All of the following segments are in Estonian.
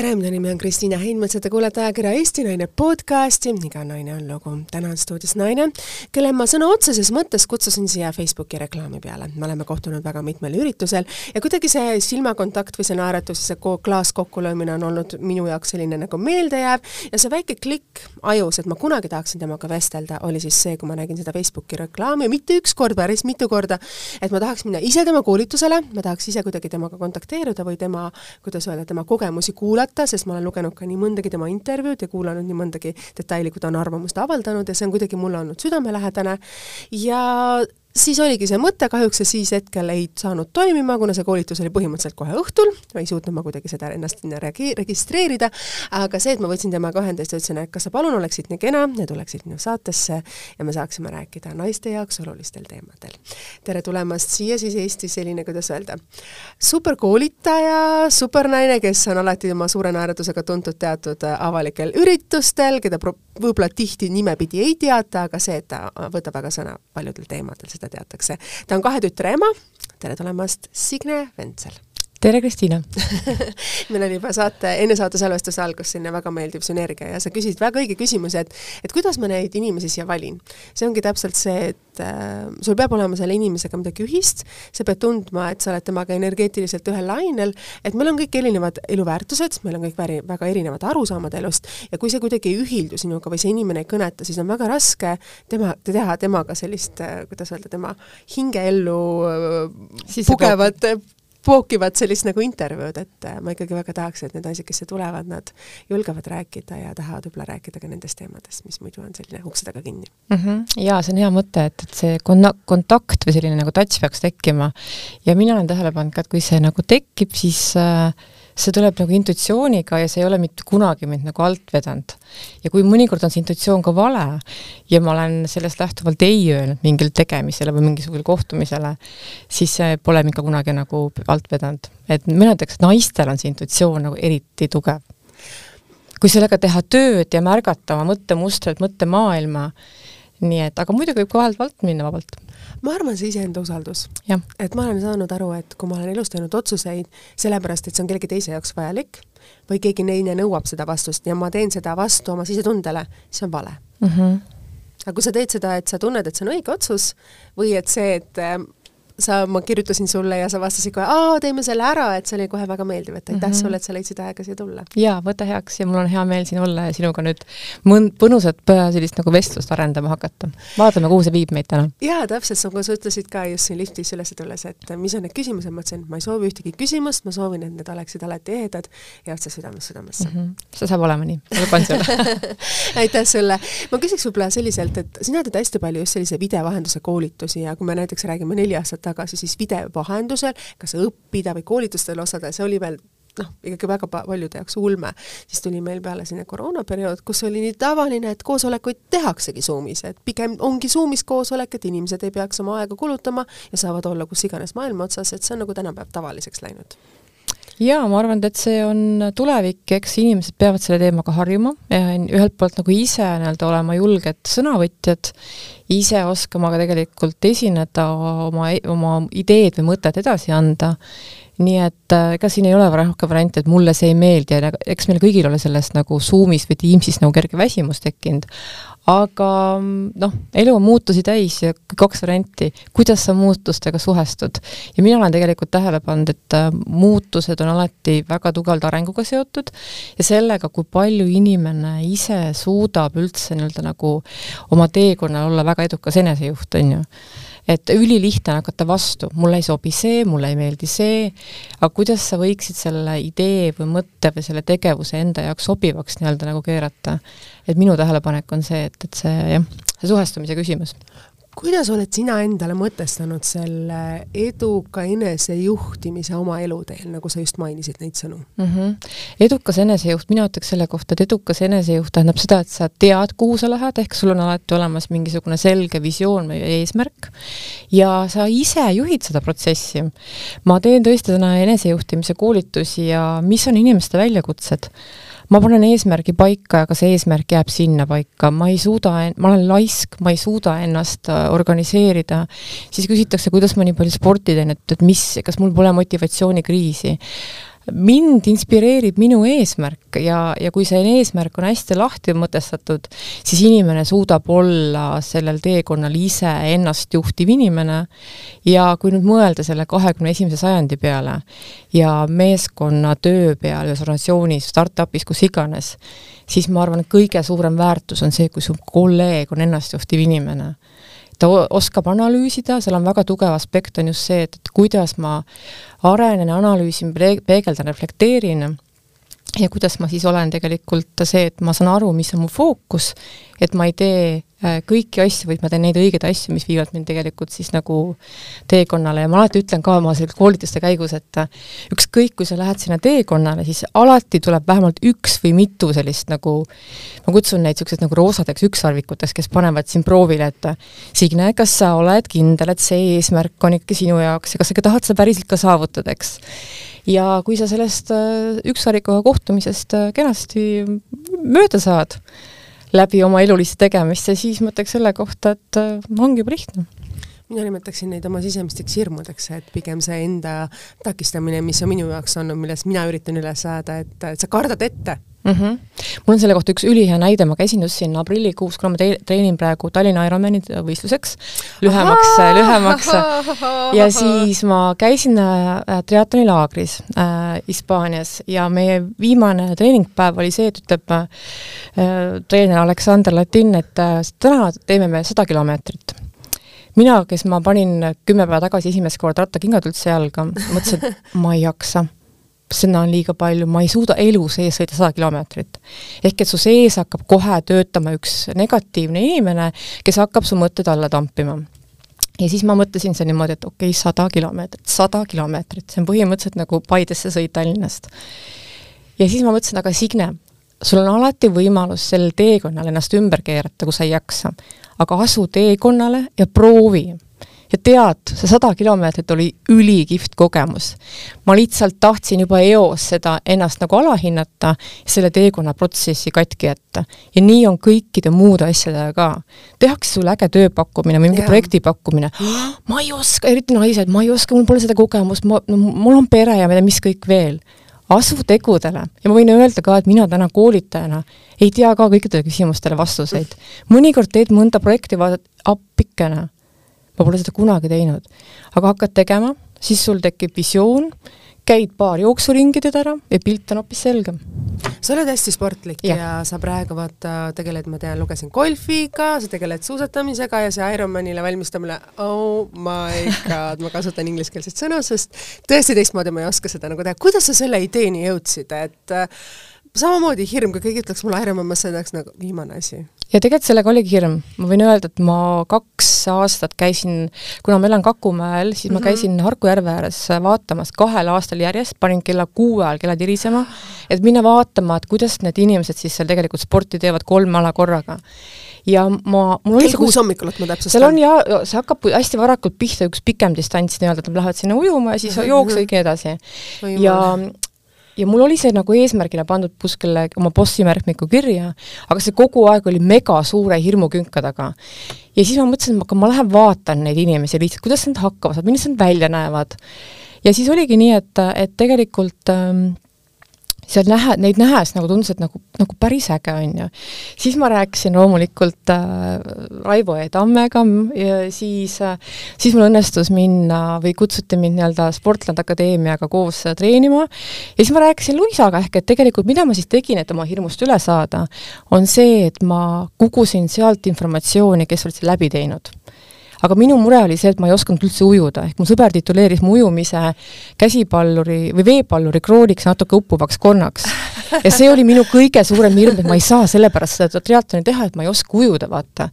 tere, minu nimi on Kristiina Heinmets ja te kuulete ajakirja Eesti Naine podcasti Iga naine on lugu. täna on stuudios naine, kelle ma sõna otseses mõttes kutsusin siia Facebooki reklaami peale. me oleme kohtunud väga mitmel üritusel ja kuidagi see silmakontakt või see naeratus, see klaas kokkulöömine on olnud minu jaoks selline nagu meeldejääv ja see väike klikk ajus, et ma kunagi tahaksin temaga vestelda, oli siis see, kui ma nägin seda Facebooki reklaami, mitte üks kord, päris mitu korda, et ma tahaks minna ise tema koolitusele, ma tahaks ise kuidagi temaga kontakteeruda või tema, kuidas öelda, tema kogemusi kuulata, kuulata, sest ma olen lugenud ka nii mõndagi tema intervjuud ja kuulanud nii mõndagi detaili, kui ta on arvamust avaldanud ja see on kuidagi mulle olnud südamelähedane. Ja siis oligi see mõte, kahjuks see siis hetkel ei saanud toimima, kuna see koolitus oli põhimõtteliselt kohe õhtul, ei suutnud ma kuidagi seda ennast sinna regi-, registreerida, aga see, et ma võtsin temaga ühendust ja ütlesin, et kas sa palun oleksid nii kena ja tuleksid minu saatesse ja me saaksime rääkida naiste jaoks olulistel teemadel. tere tulemast siia siis Eesti selline, kuidas öelda, superkoolitaja, supernaine, kes on alati oma suure naeratusega tuntud teatud avalikel üritustel, keda võib-olla tihti nimepidi ei teata, aga see, et ta võtab väga sõna paljudel teemadel, seda teatakse. ta on kahe tütre ema, tere tulemast, Signe Ventsel! Tere, Kristiina meil oli juba saate, enne saate salvestuse algust selline väga meeldiv sünergia ja sa küsisid väga õige küsimuse, et et kuidas ma neid inimesi siia valin. see ongi täpselt see, et äh, sul peab olema selle inimesega midagi ühist, sa pead tundma, et sa oled temaga energeetiliselt ühel lainel, et meil on kõik erinevad eluväärtused, meil on kõik väri, väga erinevad arusaamad elust ja kui see kuidagi ei ühildu sinuga või see inimene ei kõneta, siis on väga raske tema, teha temaga sellist, äh, kuidas öelda, tema hingeellu äh, pugevat pookivad sellist nagu intervjuud, et äh, ma ikkagi väga tahaks, et need naised, kes siia tulevad, nad julgevad rääkida ja tahavad võib-olla rääkida ka nendest teemadest, mis muidu on selline ukse taga kinni mm. -hmm. jaa, see on hea mõte, et, et see kon-, kontakt või selline nagu touch peaks tekkima. ja mina olen tähele pannud ka, et kui see nagu tekib, siis äh, see tuleb nagu intuitsiooniga ja see ei ole mitte kunagi mind nagu alt vedanud. ja kui mõnikord on see intuitsioon ka vale ja ma olen sellest lähtuvalt ei öelnud mingile tegemisele või mingisugusele kohtumisele, siis see pole mind ka kunagi nagu alt vedanud. et mina ütleks, naistel on see intuitsioon nagu eriti tugev. kui sellega teha tööd ja märgata oma mõttemustreid, mõttemaailma, nii et, aga muidugi võib ka vahelt valt minna vabalt ma arvan, see iseenda usaldus. et ma olen saanud aru, et kui ma olen elus teinud otsuseid sellepärast, et see on kellegi teise jaoks vajalik või keegi teine nõuab seda vastust ja ma teen seda vastu oma sisetundele, see on vale mm. -hmm. aga kui sa teed seda, et sa tunned, et see on õige otsus või et see, et sa, ma kirjutasin sulle ja sa vastasid kohe, aa, teeme selle ära, et see oli kohe väga meeldiv, et aitäh mm -hmm. sulle, et sa leidsid aega siia tulla. jaa, võta heaks ja mul on hea meel siin olla ja sinuga nüüd mõn-, põnusat sellist nagu vestlust arendama hakata. vaatame, kuhu see viib meid täna. jaa, täpselt, nagu sa ütlesid ka just siin liftis üles tulles, et mis on need küsimused, ma ütlesin, et ma ei soovi ühtegi küsimust, ma soovin, et need oleksid alati ehedad ja otse südamest südamesse mm. -hmm. see saab olema nii, ma luban sulle aitäh sulle! ma küsiks võib-olla selliselt, et sina teed hästi palju just sellise videovahenduse koolitusi ja kui me näiteks räägime neli aastat tagasi siis video vahendusel, kas õppida või koolitustel osaleda, see oli veel noh, ikkagi väga paljude jaoks ulme. siis tuli meil peale selline koroonaperiood, kus oli nii tavaline, et koosolekuid tehaksegi Zoomis, et pigem ongi Zoomis koosolek, et inimesed ei peaks oma aega kulutama ja saavad olla kus iganes maailma otsas, et see on nagu tänapäev tavaliseks läinud jaa, ma arvan, et see on tulevik, eks inimesed peavad selle teemaga harjuma, ühelt poolt nagu ise nii-öelda olema julged sõnavõtjad, ise oskama ka tegelikult esineda, oma, oma ideed või mõtted edasi anda, nii et äh, ega siin ei ole rohkem variante, et mulle see ei meeldi ja eks meil kõigil ole sellest nagu Zoomis või Teamsis nagu kerge väsimus tekkinud, aga noh, elu on muutusi täis ja kaks varianti, kuidas sa muutustega suhestud. ja mina olen tegelikult tähele pannud, et äh, muutused on alati väga tugevalt arenguga seotud ja sellega, kui palju inimene ise suudab üldse nii-öelda nagu oma teekonnal olla väga edukas enesejuht, on ju et ülilihtne on hakata vastu, mulle ei sobi see, mulle ei meeldi see, aga kuidas sa võiksid selle idee või mõtte või selle tegevuse enda jaoks sobivaks nii-öelda nagu keerata. et minu tähelepanek on see, et, et see jah, see suhestumise küsimus kuidas oled sina endale mõtestanud selle eduka enesejuhtimise oma eluteel, nagu sa just mainisid neid sõnu mm? -hmm. edukas enesejuht, mina ütleks selle kohta, et edukas enesejuht tähendab seda, et sa tead, kuhu sa lähed, ehk sul on alati olemas mingisugune selge visioon või eesmärk ja sa ise juhid seda protsessi. ma teen tõesti täna enesejuhtimise koolitusi ja mis on inimeste väljakutsed ma panen eesmärgi paika, aga see eesmärk jääb sinna paika, ma ei suuda, ma olen laisk, ma ei suuda ennast äh, organiseerida, siis küsitakse, kuidas ma nii palju sporti teen, et, et mis, kas mul pole motivatsioonikriisi mind inspireerib minu eesmärk ja, ja kui see eesmärk on hästi lahti mõtestatud, siis inimene suudab olla sellel teekonnal ise ennast juhtiv inimene. Ja kui nüüd mõelda selle kahekümne esimese sajandi peale ja meeskonnatöö peale organisatsioonis, startup'is, kus iganes, siis ma arvan, et kõige suurem väärtus on see, kui su kolleeg on ennastjuhtiv inimene ta oskab analüüsida, seal on väga tugev aspekt, on just see, et, et kuidas ma arenen, analüüsin, peegeldan, reflekteerin ja kuidas ma siis olen tegelikult see, et ma saan aru, mis on mu fookus, et ma ei tee äh, kõiki asju, vaid ma teen neid õigeid asju, mis viivad mind tegelikult siis nagu teekonnale. Ja ma alati ütlen ka oma selle koolituste käigus, et äh, ükskõik, kui sa lähed sinna teekonnale, siis alati tuleb vähemalt üks või mitu sellist nagu, ma kutsun neid niisugused nagu roosadeks ükssarvikuteks, kes panevad sind proovile, et äh, Signe, kas sa oled kindel, et see eesmärk on ikka sinu jaoks ja kas sa ikka tahad seda päriselt ka saavutada, eks ja kui sa sellest äh, ükssarikuga kohtumisest äh, kenasti mööda saad läbi oma eluliste tegemiste, siis ma ütleks selle kohta, et äh, ongi juba lihtne mina nimetaksin neid oma sisemisteks hirmudeks, et pigem see enda takistamine, mis on minu jaoks olnud, millest mina üritan üle saada, et, et sa kardad ette. Mm. -hmm. mul on selle kohta üks ülihea näide, ma käisin just siin aprillikuus, kuna ma treenin praegu Tallinna Ironmani võistluseks, lühemaks, lühemaks, ja siis ma käisin äh, triatlonilaagris äh, Hispaanias. Ja meie viimane treeningpäev oli see, et ütleb äh, treener Aleksander Latin, et äh, täna teeme me sada kilomeetrit mina, kes ma panin kümme päeva tagasi esimest korda rattakingad üldse jalga, mõtlesin, et ma ei jaksa seda on liiga palju, ma ei suuda elu sees sõita sada kilomeetrit. ehk et su sees hakkab kohe töötama üks negatiivne inimene, kes hakkab su mõtted alla tampima. ja siis ma mõtlesin see niimoodi, et okei okay,, sada kilomeetrit, sada kilomeetrit, see on põhimõtteliselt nagu Paidesse sõit Tallinnast. ja siis ma mõtlesin, aga Signe, sul on alati võimalus sel teekonnal ennast ümber keerata, kui sa ei jaksa. aga asu teekonnale ja proovi ja tead, see sada kilomeetrit oli ülikihvt kogemus. ma lihtsalt tahtsin juba eos seda ennast nagu alahinnata, selle teekonna protsessi katki jätta. ja nii on kõikide muude asjadega ka. tehakse sulle äge tööpakkumine või mingi projekti pakkumine, ma ei oska, eriti naised, ma ei oska, mul pole seda kogemust, ma, no mul on pere ja tea, mis kõik veel asu tegudele ja ma võin öelda ka, et mina täna koolitajana ei tea ka kõikidele küsimustele vastuseid. mõnikord teed mõnda projekti, vaatad, appikene ma pole seda kunagi teinud. aga hakkad tegema, siis sul tekib visioon, käid paar jooksuringi teed ära ja pilt on hoopis selgem. sa oled hästi sportlik ja. ja sa praegu vaata, tegeled, ma tean, lugesin golfiga, sa tegeled suusatamisega ja see Ironmanile valmistamine, oh my god, ma kasutan ingliskeelset sõna, sest tõesti teistmoodi ma ei oska seda nagu teha. kuidas sa selle ideeni jõudsid, et äh, samamoodi hirm, kui keegi ütleks mulle Ironman, ma sõidaks nagu viimane asi ja tegelikult sellega oligi hirm, ma võin öelda, et ma kaks aastat käisin, kuna ma elan Kakumäel, siis mm -hmm. ma mhm. käisin Harku järve ääres vaatamas kahel aastal järjest, panin kella kuue ajal kella tirisema, et minna vaatama, et kuidas need inimesed siis seal tegelikult sporti teevad kolme ala korraga ja ma, mul oli kell kuus hommikul, et ma täpsustan. seal on ja, see hakkab hästi varakult pihta, üks pikem distants nii-öelda, et nad lähevad sinna ujuma ja siis mm -hmm. ja nii edasi. ja ja mul oli see nagu eesmärgina pandud kuskile oma bossi märkmikku kirja, aga see kogu aeg oli mega suure hirmukünka taga. ja siis ma mõtlesin, et ma lähen vaatan neid inimesi lihtsalt, kuidas nad hakkama saavad, millised nad välja näevad. ja siis oligi nii, et, et tegelikult ähm, seal näha, neid nähes nagu tundus, et nagu, nagu päris äge on ju. siis ma rääkisin loomulikult äh, Raivo E. Tammega ja siis äh,, siis mul õnnestus minna või kutsuti mind nii-öelda Sportland Akadeemiaga koos äh, treenima ja siis ma rääkisin Luisaga ehk et tegelikult mida ma siis tegin, et oma hirmust üle saada, on see, et ma kogusin sealt informatsiooni, kes olid selle läbi teinud aga minu mure oli see, et ma ei osanud üldse ujuda, ehk mu sõber tituleeris mu ujumise käsipalluri või veepalluri krooniks natuke uppuvaks konnaks. ja see oli minu kõige suurem hirm, et ma ei saa sellepärast seda triatloni teha, et ma ei oska ujuda, vaata.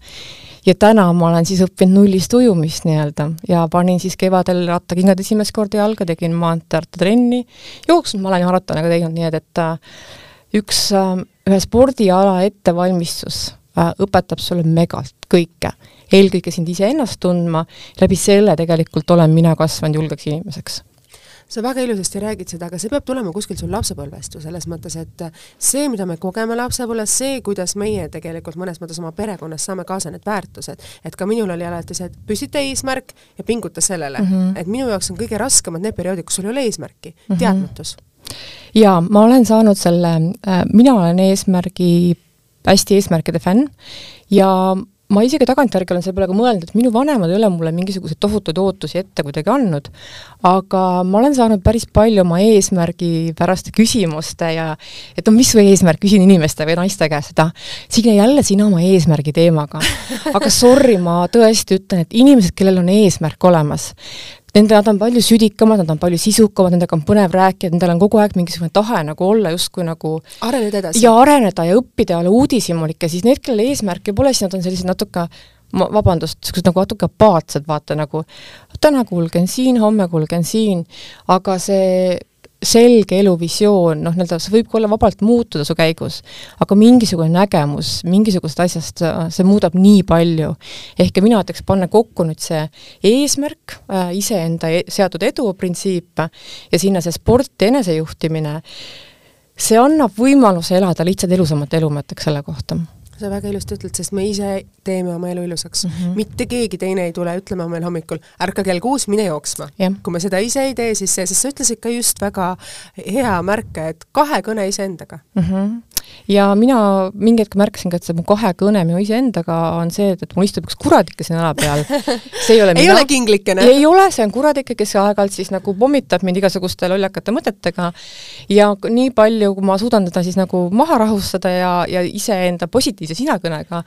Ja täna ma olen siis õppinud nullist ujumist nii-öelda. Ja panin siis kevadel rattakingad esimest korda jalga, tegin maanteeharta trenni, jooksnud ma olen ju maratoniga teinud, nii et, et äh, üks, äh, ühe spordiala ettevalmistus äh, õpetab sulle megalt kõike eelkõige sind iseennast tundma, läbi selle tegelikult olen mina kasvanud julgeks inimeseks. Sa väga ilusasti räägid seda, aga see peab tulema kuskilt sul lapsepõlvest ju, selles mõttes, et see, mida me kogeme lapsepõlves, see, kuidas meie tegelikult mõnes mõttes oma perekonnas saame kaasa need väärtused, et ka minul oli alati see, et püstita eesmärk ja pinguta sellele. Mm, -hmm. et minu jaoks on kõige raskemad need perioodid, kus sul ei ole eesmärki. Mm, -hmm. teadmatus. Jaa, ma olen saanud selle, äh, mina olen eesmärgi, hästi eesmärkide fänn ja ma isegi tagantjärgi olen selle peale ka mõelnud, et minu vanemad ei ole mulle mingisuguseid tohutuid ootusi ette kuidagi andnud, aga ma olen saanud päris palju oma eesmärgipäraste küsimuste ja et no mis su eesmärk, küsin inimeste või naiste käest seda, Signe, jälle sina oma eesmärgi teemaga. aga sorry, ma tõesti ütlen, et inimesed, kellel on eesmärk olemas, Nende, nad on palju südikamad, nad on palju sisukamad, nendega on põnev rääkida, nendel on kogu aeg mingisugune tahe nagu olla justkui nagu areneda edasi. ja areneda ja õppida ja olla uudishimulik ja siis need, kellel eesmärki pole, siis nad on sellised natuke ma, vabandust, niisugused nagu natuke apaatsed, vaata nagu täna kulgen siin, homme kulgen siin, aga see selge eluvisioon, noh, nii-öelda see võib ka olla vabalt muutuda su käigus, aga mingisugune nägemus mingisugusest asjast, see muudab nii palju. ehk mina ütleks, panna kokku nüüd see eesmärk äh,, iseenda e seatud edu printsiip ja sinna see sport ja enesejuhtimine, see annab võimaluse elada lihtsalt elusamat elu, ma ütleks selle kohta sa väga ilusti ütled, sest me ise teeme oma elu ilusaks mm. -hmm. mitte keegi teine ei tule ütlema meil hommikul, ärka kell kuus, mine jooksma yeah.. kui me seda ise ei tee, siis see, sest sa ütlesid ka just väga hea märke, et kahekõne iseendaga mm. -hmm ja mina mingi hetk märkasin ka, et see mu kahekõne minu iseendaga on see, et, et mul istub üks kuradike siin õla peal. see ei ole ei mina. ole kinglikene? ei ole, see on kuradike, kes aeg-ajalt siis nagu pommitab mind igasuguste lollakate mõtetega ja nii palju, kui ma suudan teda siis nagu maha rahustada ja, ja iseenda positiivse sinakõnega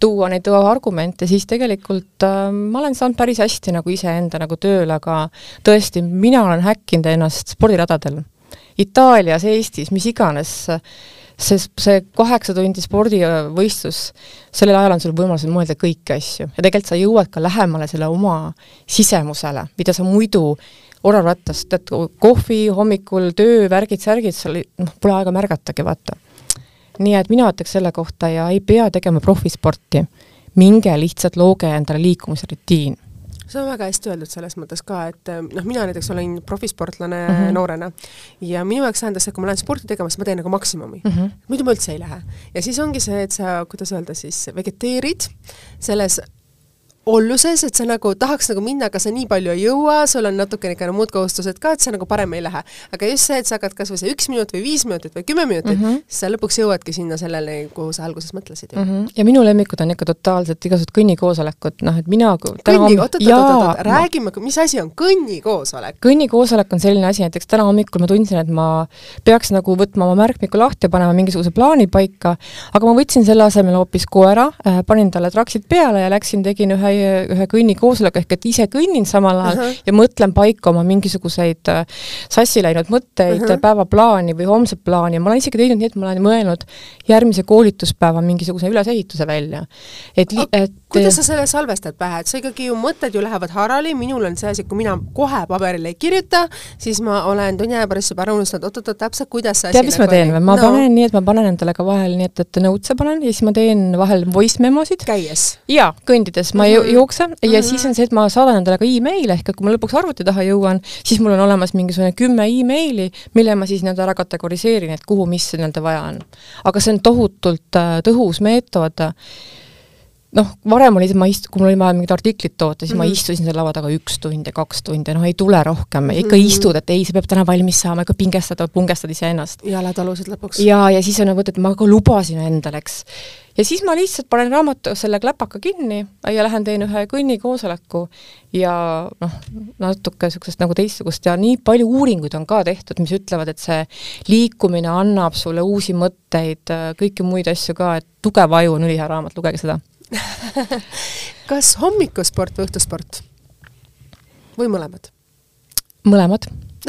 tuua neid argumente, siis tegelikult äh, ma olen saanud päris hästi nagu iseenda nagu tööle, aga tõesti, mina olen häkkinud ennast spordiradadel. Itaalias, Eestis, mis iganes äh, see, see kaheksa tundi spordivõistlus, sellel ajal on sul võimalus mõelda kõiki asju. Ja tegelikult sa jõuad ka lähemale selle oma sisemusele, mida sa muidu oravrattas, tead, kohvi hommikul, töö, värgid, särgid, seal noh, pole aega märgatagi, vaata. nii et mina ütleks selle kohta ja ei pea tegema profisporti, minge lihtsalt looge endale liikumisrutiin see on väga hästi öeldud selles mõttes ka, et eh, noh, mina näiteks olin profisportlane mm -hmm. noorena ja minu jaoks tähendas see, kui ma lähen sporti tegema, siis ma teen nagu maksimumi mm. -hmm. muidu ma üldse ei lähe. ja siis ongi see, et sa, kuidas öelda siis, vegeteerid selles olluses, et sa nagu tahaks nagu minna, aga sa nii palju ei jõua, sul on natukene ikka no, muud kohustused ka, et sa nagu parem ei lähe. aga just see, et sa hakkad kas või see üks minut või viis minutit või kümme minutit mm, -hmm. siis sa lõpuks jõuadki sinna sellele, kuhu sa alguses mõtlesid ju mm. -hmm. ja minu lemmikud on ikka totaalselt igasugused kõnnikoosolekud, noh et mina kõnni, oot-oot-oot, räägime, mis asi on kõnnikoosolek? kõnnikoosolek on selline asi, näiteks täna hommikul ma tundsin, et ma peaks nagu võtma oma märkmiku lahti ja panema mingisuguse plaani paika, aga ma võtsin selle asemel hoopis koera, äh, panin talle traksid peale ja läksin, tegin ühe ühe kõnnikoosoleku, ehk et ise kõnnin samal ajal uh -huh. ja mõtlen paika oma mingisuguseid äh, sassi läinud mõtteid uh, -huh. päevaplaani või homset plaani ja ma olen isegi teinud nii, et ma olen mõelnud järgmise koolituspäeva mingisuguse ülesehituse välja. et, et kuidas sa selle salvestad pähe, et sa ikkagi ju, mõtted ju lähevad harali, minul on see asi, kui mina kohe paberile ei kirjuta, siis ma olen tunni aja pärast juba ära unustanud, oot-oot-oot, täpselt kuidas see tead, mis ma nagu teen või? ma no. panen nii, et ma panen endale ka vahel nii, et, et notes'e panen ja siis ma teen vahel voice memosid. käies? jaa, kõndides ma mm -hmm. jooksen otsa ja mm -hmm. siis on see, et ma saadan endale ka emaili, ehk et kui ma lõpuks arvuti taha jõuan, siis mul on olemas mingisugune kümme emaili, mille ma siis nii-öelda ära kategoriseerin, et kuhu, mis nii-öelda vaja on. aga see on tohutult äh, tõhus meetod noh, varem oli, ma ist-, kui mul oli vaja mingit artiklit toota, siis mm -hmm. ma mhm. istusin selle laua taga üks tund ja kaks tundi, noh ei tule rohkem mm, -hmm. ikka istud, et ei, see peab täna valmis saama, ikka pingestad, pungestad iseennast. jalad alused lõpuks. ja, ja siis on nagu, et ma ka lubasin endale, eks. ja siis ma lihtsalt panen raamatu, selle kläpaka kinni ja lähen teen ühe kõnnikoosoleku ja noh, natuke niisugusest nagu teistsugust ja nii palju uuringuid on ka tehtud, mis ütlevad, et see liikumine annab sulle uusi mõtteid, kõiki muid asju ka, et Tugev aju on ülihea raamat, lugege seda kas hommikusport või õhtusport? või mõlemad? mõlemad,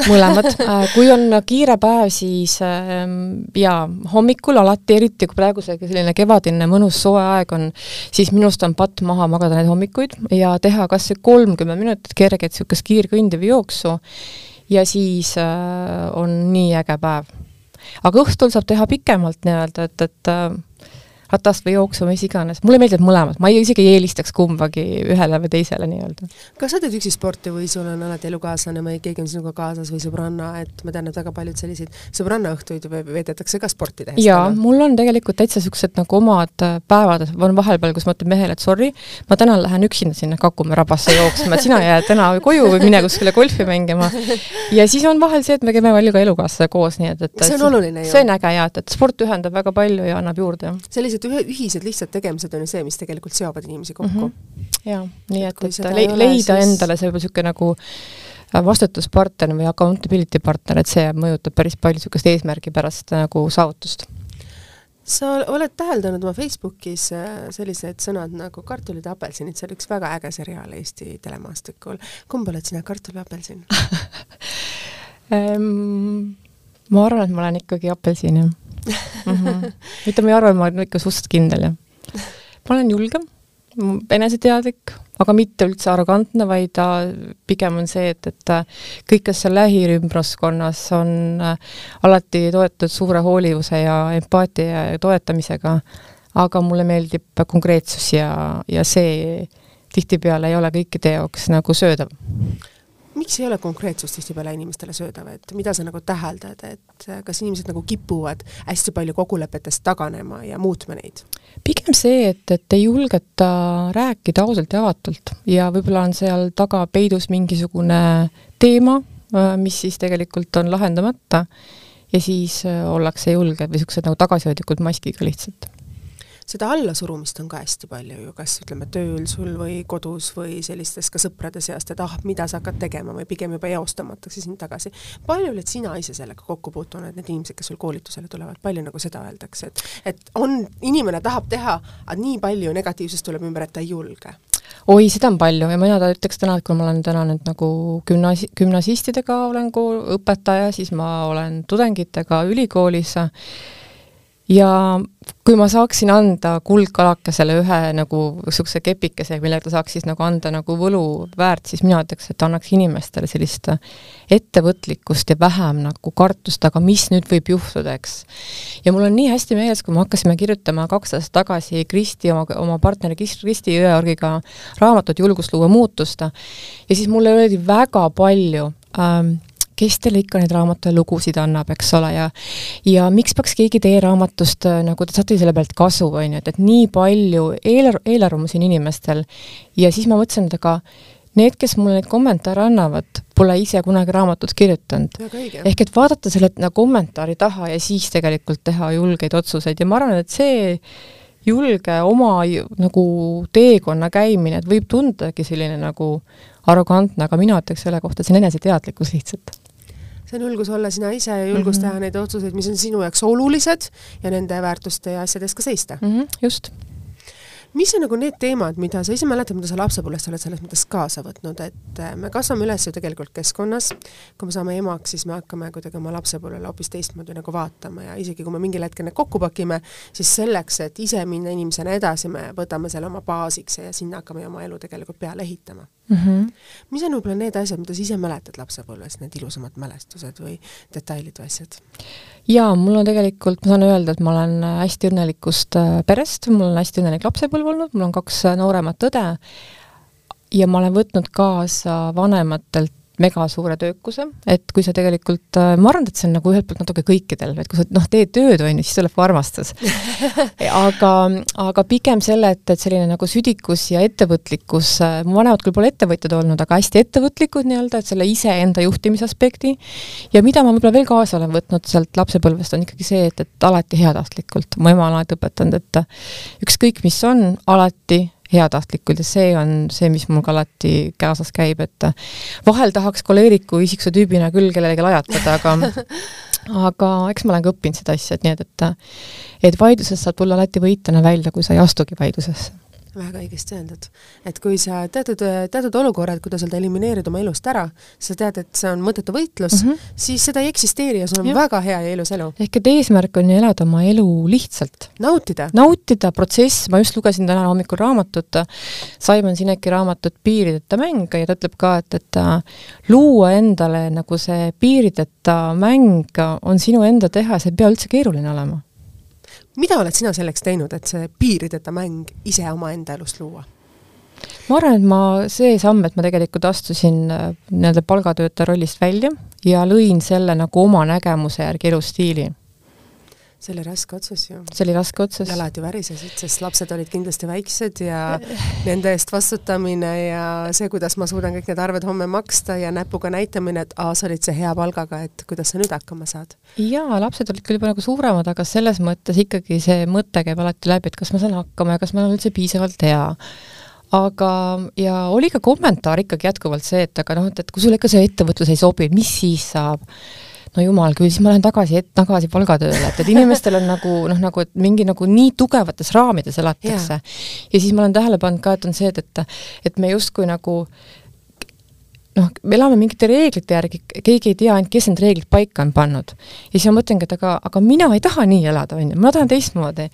mõlemad äh, kui on kiire päev, siis ähm, jaa, hommikul alati, eriti kui praegu see selline kevadine mõnus soe aeg on, siis minust on patt maha magada neid hommikuid ja teha kas või kolmkümmend minutit kerget niisugust kiirkõndi või jooksu ja siis äh, on nii äge päev. aga õhtul saab teha pikemalt nii-öelda, et, et äh, ratast või jooksma, mis iganes, mulle meeldivad mõlemad, ma ei, isegi ei eelistaks kumbagi ühele või teisele nii-öelda. kas sa teed üksi sporti või sul on alati elukaaslane või keegi on sinuga kaasas või sõbranna, et ma tean, et väga paljud selliseid sõbrannaõhtuid veedetakse ka sporti tehes? jaa, mul on tegelikult täitsa niisugused nagu omad äh, päevad, on vahepeal, kus ma ütlen mehele, et sorry, ma täna lähen üksinda sinna Kakumäe rabasse jooksma, et sina jää täna koju või mine kuskile golfi mängima. ja siis on vahel see, et me käime palju ka elukaaslasega koos, nii et, et see on oluline ju. see on äge jaa, et, et sport ühendab väga palju ja annab juurde. sellised ühe, ühised lihtsad tegemised on ju see, mis tegelikult seovad inimesi kokku mm. -hmm. jaa, nii et, et, et le leida siis... endale see võib-olla niisugune nagu äh, vastutuspartner või accountability partner, et see mõjutab päris palju niisugust eesmärgipärast nagu saavutust sa oled täheldanud oma Facebookis äh, sellised sõnad nagu kartulid ja apelsinid, see oli üks väga äge seriaal Eesti telemaastikul. kumb oled sina, kartul või apelsin ma arvan, et ma olen ikkagi apelsin, jah mm. -hmm. mitte ma olen ikka suhteliselt kindel, jah. ma olen julgem, eneseteadlik, aga mitte üldse arrogantne, vaid ta pigem on see, et, et kõik, kes seal lähiümbruskonnas on äh, alati toetatud suure hoolivuse ja empaatia ja toetamisega, aga mulle meeldib konkreetsus ja, ja see tihtipeale ei ole kõikide jaoks nagu söödav miks ei ole konkreetsus tihtipeale inimestele söödav, et mida sa nagu täheldad, et kas inimesed nagu kipuvad hästi palju kokkulepetest taganema ja muutma neid? pigem see, et, et ei julgeta rääkida ausalt ja avatult ja võib-olla on seal taga peidus mingisugune teema, mis siis tegelikult on lahendamata ja siis ollakse julged või niisugused nagu tagasihoidlikud maskiga lihtsalt seda allasurumist on ka hästi palju ju, kas ütleme, tööl sul või kodus või sellistes ka sõprade seast, et ah, mida sa hakkad tegema või pigem juba eostamatakse sind tagasi. palju oled sina ise sellega kokku puutunud, need inimesed, kes sul koolitusele tulevad, palju nagu seda öeldakse, et et on, inimene tahab teha, aga nii palju negatiivsust tuleb ümber, et ta ei julge? oi, seda on palju ja mina ütleks täna, et kui ma olen täna nüüd nagu gümnasi-, gümnasistidega olen kool, õpetaja, siis ma olen tudengitega ülikoolis, ja kui ma saaksin anda kuldkalakesele ühe nagu niisuguse kepikese, millega ta saaks siis nagu anda nagu võlu väärt, siis mina ütleks, et annaks inimestele sellist ettevõtlikkust ja vähem nagu kartust, aga mis nüüd võib juhtuda, eks. ja mul on nii hästi meeles, kui me hakkasime kirjutama kaks aastat tagasi Kristi oma, oma partneri Kristi Jõeorgiga raamatut Julgust luua muutust ja siis mulle öeldi väga palju ähm, kes teile ikka neid raamatu lugusid annab, eks ole, ja ja miks peaks keegi teie raamatust äh, nagu, te saate selle pealt kasu, on ju, et, et nii palju eel-, eelarvamusi on inimestel. Ja siis ma mõtlesin, et aga need, kes mulle neid kommentaare annavad, pole ise kunagi raamatut kirjutanud. ehk et vaadata selle nagu kommentaari taha ja siis tegelikult teha julgeid otsuseid. Ja ma arvan, et see julge oma nagu teekonna käimine, et võib tundagi selline nagu arrogantne, aga mina ütleks selle kohta, see on eneseteadlikkus lihtsalt see on julgus olla sina ise ja julgus mm -hmm. teha neid otsuseid, mis on sinu jaoks olulised ja nende väärtuste ja asjade eest ka seista mm. -hmm, just mis on nagu need teemad, mida sa ise mäletad, mida sa lapsepõlvest oled selles mõttes kaasa võtnud, et äh, me kasvame üles ju tegelikult keskkonnas, kui me saame emaks, siis me hakkame kuidagi oma lapsepõlvele hoopis teistmoodi nagu vaatama ja isegi kui me mingil hetkel need kokku pakime, siis selleks, et ise minna inimesena edasi, me võtame selle oma baasiks ja sinna hakkame oma elu tegelikult peale ehitama mm. -hmm. mis on võib-olla need asjad, mida sa ise mäletad lapsepõlvest, need ilusamad mälestused või detailid või asjad? jaa, mul on tegelikult, ma saan öelda, et ma olen hästi õnnelikust äh, perest, mul on hästi õnnelik lapsepõlv olnud, mul on kaks äh, nooremat õde ja ma olen võtnud kaasa vanematelt megasuure töökuse, et kui sa tegelikult, äh, ma arvan, et see on nagu ühelt poolt natuke kõikidel, et kui sa noh, teed tööd, on ju, siis tuleb ka armastus. Aga, aga pigem selle, et, et selline nagu südikus ja ettevõtlikkus, äh, mu vanemad küll pole ettevõtjad olnud, aga hästi ettevõtlikud nii-öelda, et selle iseenda juhtimisaspekti, ja mida ma võib-olla veel kaasa olen võtnud sealt lapsepõlvest, on ikkagi see, et, et alati heatahtlikult, mu ema on alati õpetanud, et ükskõik, mis on, alati heatahtlikult ja see on see, mis mul ka alati kaasas käib, et vahel tahaks koleeriku isiksuse tüübina küll kellelegi lajatada, aga aga eks ma olen ka õppinud seda asja, et nii et, et et vaidlusest saab tulla alati võitjana välja, kui sa ei astugi vaidlusesse väga õigesti öeldud. et kui sa teatud, teatud olukorrad, kui ta seda elimineerid oma elust ära, sa tead, et see on mõttetu võitlus mm, -hmm. siis seda ei eksisteeri ja sul on ja. väga hea ja ilus elu. ehk et eesmärk on ju elada oma elu lihtsalt. nautida. nautida protsess, ma just lugesin täna hommikul raamatut, Simon Sineki raamatut Piirideta mäng ja ta ütleb ka, et, et luua endale nagu see piirideta mäng on sinu enda teha, see ei pea üldse keeruline olema mida oled sina selleks teinud, et see piirideta mäng ise omaenda elust luua? ma arvan, et ma, see samm, et ma tegelikult astusin äh, nii-öelda palgatöötaja rollist välja ja lõin selle nagu oma nägemuse järgi elustiili see oli raske otsus ju. see oli raske otsus. jalad ju värisesid, sest lapsed olid kindlasti väiksed ja nende eest vastutamine ja see, kuidas ma suudan kõik need arved homme maksta ja näpuga näitamine, et aa, sa olid see hea palgaga, et kuidas sa nüüd hakkama saad. jaa, lapsed olid küll juba nagu suuremad, aga selles mõttes ikkagi see mõte käib alati läbi, et kas ma saan hakkama ja kas ma olen üldse piisavalt hea aga, ja oli ka kommentaar ikkagi jätkuvalt see, et aga noh, et, et kui sulle ikka see ettevõtlus ei sobi, mis siis saab? No jumal küll, siis ma lähen tagasi, tagasi palgatööle, et, et inimestel on nagu noh, nagu et mingi nagu nii tugevates raamides elatakse. ja siis ma olen tähele pannud ka, et on see, et, et et me justkui nagu noh, me elame mingite reeglite järgi, keegi ei tea ainult, kes need reeglid paika on pannud. ja siis ma mõtlengi, et aga, aga mina ei taha nii elada, on ju, ma tahan teistmoodi.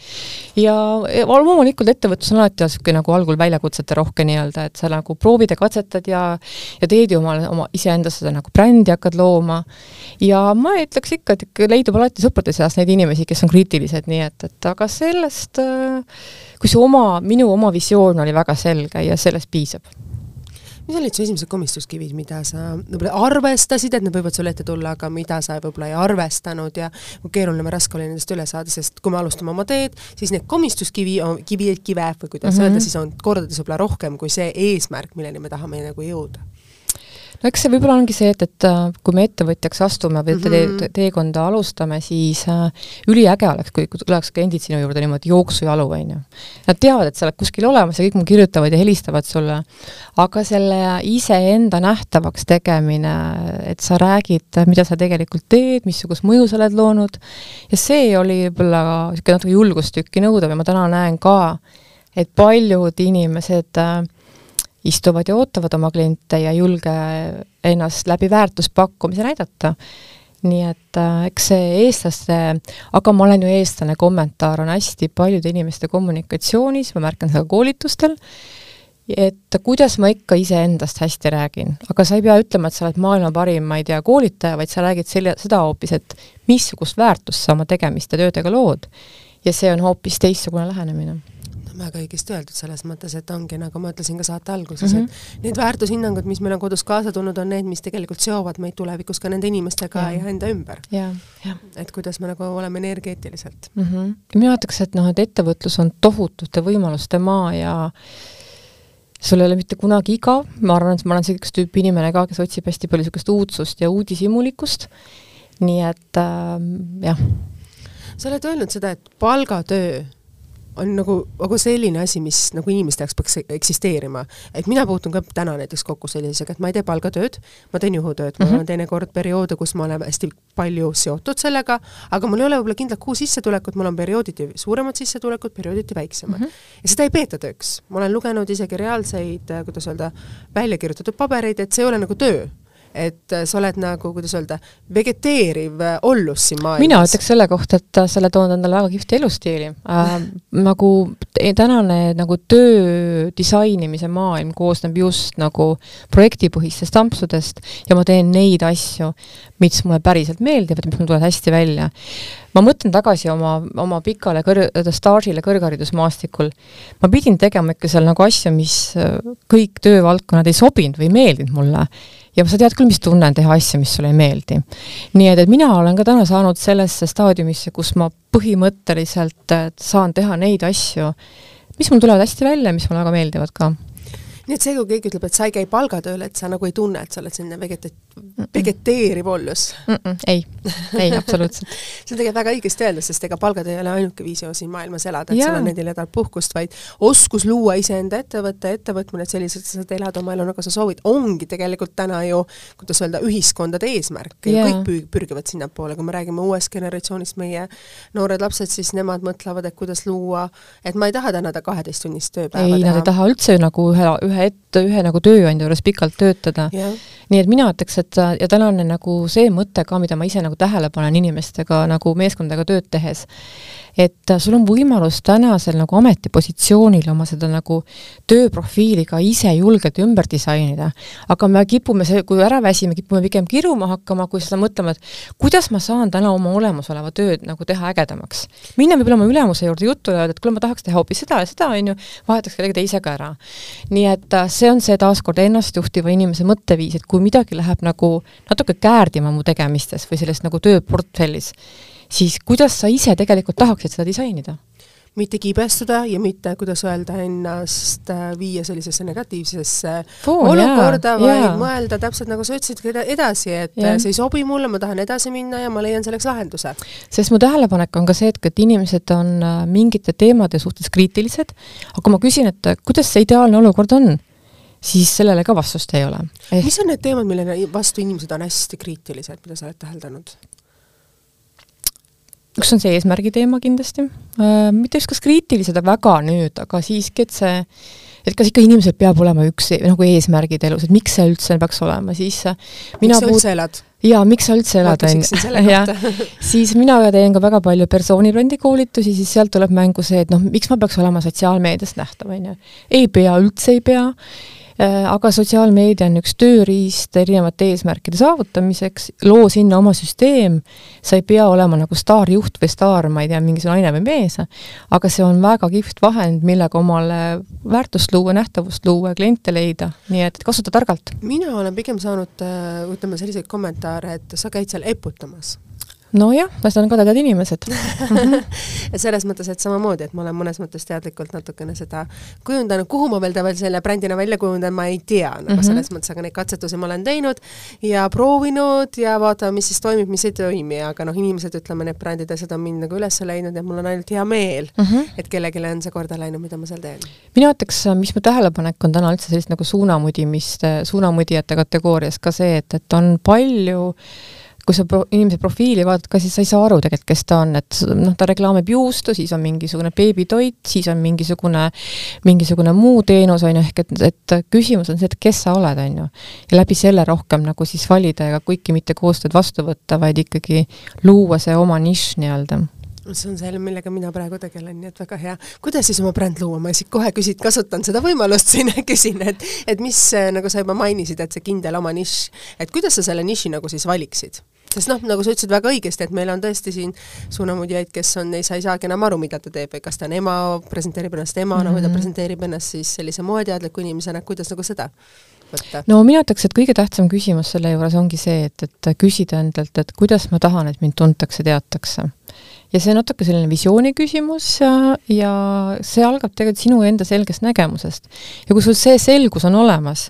ja, ja loomulikult ettevõtlus on alati niisugune nagu algul väljakutsete rohke nii-öelda, et sa nagu proovid ja katsetad ja ja teed ju omale, oma iseendast seda nagu brändi hakkad looma, ja ma ütleks ikka, et leidub alati sõprade seas neid inimesi, kes on kriitilised, nii et, et aga sellest, kui see oma, minu oma visioon oli väga selge ja sellest piisab mis olid su esimesed komistuskivid, mida sa võib-olla arvestasid, et need võivad sulle ette tulla, aga mida sa võib-olla ei arvestanud ja kui keeruline või raske oli nendest üle saada, sest kui me alustame oma teed, siis need komistuskivi, kivi, kive või kuidas mm -hmm. öelda, siis on kordades võib-olla rohkem kui see eesmärk, milleni me tahame nagu jõuda no eks see võib-olla ongi see, et, et äh, kui me ettevõtjaks astume või mm -hmm. te teekonda alustame, siis äh, üliäge oleks, kui tuleks kliendid sinu juurde niimoodi jooksujalu, on ju. Nad teavad, et sa oled kuskil olemas ja kõik mul kirjutavad ja helistavad sulle, aga selle iseenda nähtavaks tegemine, et sa räägid, mida sa tegelikult teed, missugust mõju sa oled loonud, ja see oli võib-olla niisugune natuke julgustükki nõudav ja ma täna näen ka, et paljud inimesed äh, istuvad ja ootavad oma kliente ja julge ennast läbi väärtuspakkumise näidata. nii et äh, eks see eestlaste, aga ma olen ju eestlane, kommentaar on hästi paljude inimeste kommunikatsioonis, ma märkan seda koolitustel, et kuidas ma ikka iseendast hästi räägin, aga sa ei pea ütlema, et sa oled maailma parim, ma ei tea, koolitaja, vaid sa räägid selle, seda hoopis, et missugust väärtust sa oma tegemiste töödega lood. ja see on hoopis teistsugune lähenemine väga õigesti öeldud selles mõttes, et ongi, nagu ma ütlesin ka saate alguses mm, -hmm. et need väärtushinnangud, mis meil on kodus kaasa tulnud, on need, mis tegelikult seovad meid tulevikus ka nende inimestega ja, ja enda ümber. et kuidas me nagu oleme energeetiliselt mm. -hmm. mina ütleks, et noh, et ettevõtlus on tohutute võimaluste maa ja sul ei ole mitte kunagi igav, ma arvan, et ma olen sellist tüüpi inimene ka, kes otsib hästi palju niisugust uudsust ja uudishimulikkust, nii et äh, jah. sa oled öelnud seda, et palgatöö on nagu, nagu selline asi, mis nagu inimeste jaoks peaks eksisteerima. et mina puutun ka täna näiteks kokku sellisega, et ma ei tee palgatööd, ma teen juhutööd, mul mm -hmm. on teinekord perioode, kus ma olen hästi palju seotud sellega, aga mul ei ole võib-olla kindlat kuu sissetulekut, mul on periooditi suuremad sissetulekud, periooditi väiksemad mm. -hmm. ja seda ei peeta tööks. ma olen lugenud isegi reaalseid, kuidas öelda, välja kirjutatud pabereid, et see ei ole nagu töö et äh, sa oled nagu, kuidas öelda, vegeteeriv äh, ollus siin maailmas. mina ütleks selle kohta, et äh, sa oled toonud endale väga kihvti elustiili äh,. nagu tänane nagu töö disainimise maailm koosneb just nagu projektipõhistest ampsudest ja ma teen neid asju, mis mulle päriselt meeldivad, mis mul tulevad hästi välja. ma mõtlen tagasi oma, oma pikale kõr-, staažile kõrgharidusmaastikul. ma pidin tegema ikka seal nagu asju, mis kõik töövaldkonnad ei sobinud või ei meeldinud mulle ja sa tead küll, mis tunne on teha asja, mis sulle ei meeldi. nii et, et mina olen ka täna saanud sellesse staadiumisse, kus ma põhimõtteliselt saan teha neid asju, mis mul tulevad hästi välja, mis mulle väga meeldivad ka nii et see, kui keegi ütleb, et sa ei käi palgatööl, et sa nagu ei tunne, et sa oled selline vegeta-, vegeteeriv ollus mm? -mm, ei, ei absoluutselt see on tegelikult väga õigesti öeldud, sest ega palgatöö ei ole ainuke viis ju siin maailmas elada, et sul on nendel nädal puhkust, vaid oskus luua iseenda ettevõte, ettevõtmine, et selliselt sa saad elada oma elu, nagu sa soovid, ongi tegelikult täna ju, kuidas öelda, ühiskondade eesmärk ja kõik püü-, pürgivad sinnapoole, kui me räägime uuest generatsioonist, meie noored lapsed, siis nemad mõtlevad, et kuidas luua, et ma ei taha tänada kaheteisttunnist tööpäeva ei, teha. nad ei taha üldse nagu ühe, ühe ette, ühe nagu tööandja juures pikalt töötada. nii et mina ütleks, et et ja tänane nagu see mõte ka, mida ma ise nagu tähele panen inimestega nagu meeskondadega tööd tehes, et sul on võimalus tänasel nagu ametipositsioonil oma seda nagu tööprofiili ka ise julgelt ümber disainida. aga me kipume kui ära väsime, kipume pigem kiruma hakkama, kui seda mõtlema, et kuidas ma saan täna oma olemasoleva tööd nagu teha ägedamaks. minna võib-olla oma ülemuse juurde juttu ja öelda, et kuule, ma tahaks teha hoopis seda ja seda, on ju, vahetaks kellegi teisega ära. nii et äh, see on see taaskord ennastjuhtiva inimese mõtteviis, et kui midagi läheb nagu natuke käärdima mu tegemistes või selles nagu tööportfellis, siis kuidas sa ise tegelikult tahaksid seda disainida? mitte kibestuda ja mitte, kuidas öelda, ennast äh, viia sellisesse negatiivsesse Oo, olukorda, vaid jaa. mõelda täpselt nagu sa ütlesid eda- edasi, et äh, see ei sobi mulle, ma tahan edasi minna ja ma leian selleks lahenduse. sest mu tähelepanek on ka see, et, et inimesed on äh, mingite teemade suhtes kriitilised, aga kui ma küsin, et äh, kuidas see ideaalne olukord on, siis sellele ka vastust ei ole. mis on need teemad, millele vastu inimesed on hästi kriitilised, mida sa oled täheldanud? Üks on see eesmärgi teema kindlasti äh,, mitte kas kriitilised väga nüüd, aga siiski, et see, et kas ikka inimesel peab olema üks e- nagu eesmärgid elus, et miks see üldse peaks olema, siis äh, mina miks sa üldse elad? jaa, miks sa üldse elad, on kohta. siis mina teen ka väga palju persoonibrändi koolitusi, siis sealt tuleb mängu see, et noh, miks ma peaks olema sotsiaalmeedias nähtav, on ju. ei pea, üldse ei pea, aga sotsiaalmeedia on üks tööriist erinevate eesmärkide saavutamiseks, loo sinna oma süsteem, sa ei pea olema nagu staarjuht või staar, ma ei tea, mingisugune naine või mees, aga see on väga kihvt vahend, millega omale väärtust luua, nähtavust luua ja kliente leida, nii et kasuta targalt. mina olen pigem saanud, äh, ütleme, selliseid kommentaare, et sa käid seal eputamas nojah, need on kadedad inimesed et selles mõttes, et samamoodi, et ma olen mõnes mõttes teadlikult natukene seda kujundanud, kuhu ma veel ta veel selle brändina välja kujundan, ma ei tea, nagu mm. -hmm. selles mõttes, aga neid katsetusi ma olen teinud ja proovinud ja vaatame, mis siis toimib, mis ei toimi, aga noh, inimesed, ütleme, need brändid, asjad on mind nagu üles leidnud ja mul on ainult hea meel mm. -hmm. et kellelegi on see korda läinud, mida ma seal teen. mina ütleks, mis mu tähelepanek on täna üldse sellist nagu suunamudimist, suunamudijate kategoorias ka see, et, et on palju kui sa pro-, inimese profiili vaatad ka, siis sa ei saa aru tegelikult, kes ta on, et noh, ta reklaamib juustu, siis on mingisugune beebitoit, siis on mingisugune, mingisugune muu teenus, on ju, ehk et, et küsimus on see, et kes sa oled, on ju. ja läbi selle rohkem nagu siis valida ja kuiki mitte koostööd vastu võtta, vaid ikkagi luua see oma nišš nii-öelda see on see, millega mina praegu tegelen, nii et väga hea. kuidas siis oma bränd luua, ma siit kohe küsin, kasutan seda võimalust siin ja küsin, et et mis, nagu sa juba mainisid, et see kindel oma nišš, et kuidas sa selle niši nagu siis valiksid? Sest noh, nagu sa ütlesid väga õigesti, et meil on tõesti siin suunamudjaid, kes on, sa ei saagi enam aru, mida ta teeb või kas ta on ema, presenteerib ennast emana mm -hmm. või ta presenteerib ennast siis sellise moeteadliku inimesena, kuidas nagu seda võtta? no mina ütleks, et kõige tähtsam küsimus selle juures ongi see, et, et küsida endalt, et kuidas ma tahan, et mind tuntakse, teatakse. ja see on natuke selline visiooni küsimus ja, ja see algab tegelikult sinu enda selgest nägemusest. ja kui sul see selgus on olemas,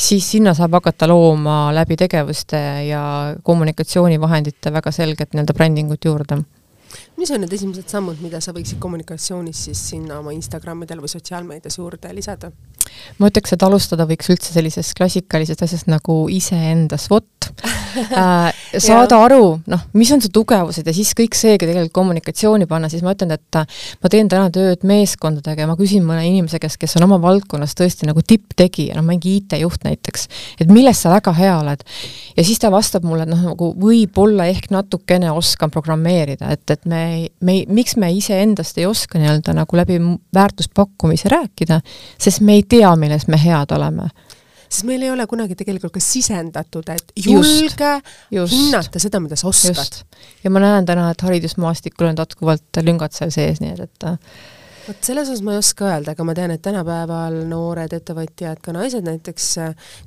siis sinna saab hakata looma läbi tegevuste ja kommunikatsioonivahendite väga selget nii-öelda brändingut juurde mis on need esimesed sammud, mida sa võiksid kommunikatsioonis siis sinna oma Instagramidel või sotsiaalmeedias juurde lisada? ma ütleks, et alustada võiks üldse sellisest klassikalisest asjast nagu iseenda SWOT äh,. saada aru, noh, mis on su tugevused ja siis kõik seegi tegelikult kommunikatsiooni panna, siis ma ütlen, et äh, ma teen täna tööd meeskondadega ja ma küsin mõne inimese käest, kes on oma valdkonnas tõesti nagu tipptegija, noh, mingi IT-juht näiteks, et milles sa väga hea oled. ja siis ta vastab mulle, et noh, nagu võib-olla ehk natukene oskan programmeerida, et, et me ei, me ei, miks me iseendast ei oska nii-öelda nagu läbi väärtuspakkumise rääkida, sest me ei tea, milles me head oleme. Sest meil ei ole kunagi tegelikult ka sisendatud, et julge just, hinnata seda, mida sa oskad. ja ma näen täna, et haridusmaastikul on jätkuvalt lüngad seal sees, nii et, et vot selles osas ma ei oska öelda, aga ma tean, et tänapäeval noored ettevõtjad, ka naised näiteks,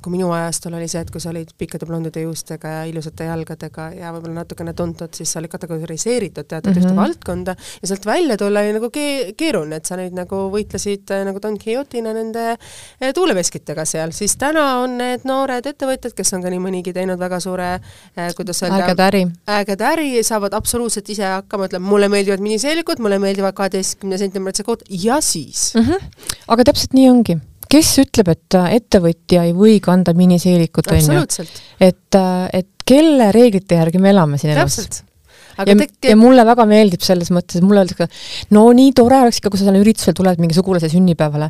kui minu ajastul oli see, et kui sa olid pikkade blondide juustega ja ilusate jalgadega ja võib-olla natukene tuntud, siis sa olid kategoriseeritud teatud mm -hmm. ühte valdkonda ja sealt välja tulla oli nagu ke-, keeruline, et sa nüüd nagu võitlesid nagu Don Quixote'ina nende äh, tuuleveskitega seal, siis täna on need noored ettevõtjad, kes on ka nii mõnigi teinud väga suure äh, kuidas öelda, ägeda äri, ägeda äri, saavad absoluutselt ise hakkama, ütleme, mulle meeldivad miniseelikud, mulle meeldivad kaheteistkümne sentimeetrise kood ja siis mm. -hmm. aga täpselt nii ongi. kes ütleb, et äh, ettevõtja ei või kanda miniseelikut, on ju? et, äh, et kelle reeglite järgi me elame siin elus? ja, tek... ja mulle väga meeldib selles mõttes, et mulle öeldakse, no nii tore oleks ikka, kui sa sellele üritusele tuled mingi sugulase sünnipäevale.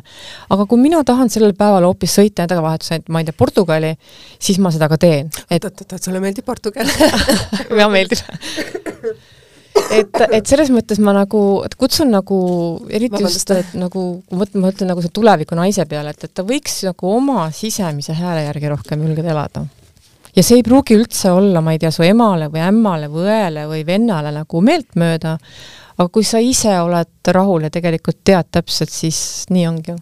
aga kui mina tahan sellel päeval hoopis sõita nädalavahetusel, ma ei tea, Portugali, siis ma seda ka teen et.... oot-oot-oot, sulle meeldib Portugal väga meeldib et, et selles mõttes ma nagu kutsun nagu eriti just, et nagu, ma mõtlen, ma mõtlen nagu see tuleviku naise peale, et, et ta võiks nagu oma sisemise hääle järgi rohkem julgeda elada. Ja see ei pruugi üldse olla, ma ei tea, su emale või ämmale või õele või vennale nagu meeltmööda, aga kui sa ise oled rahul ja tegelikult tead täpselt, siis nii ongi ju.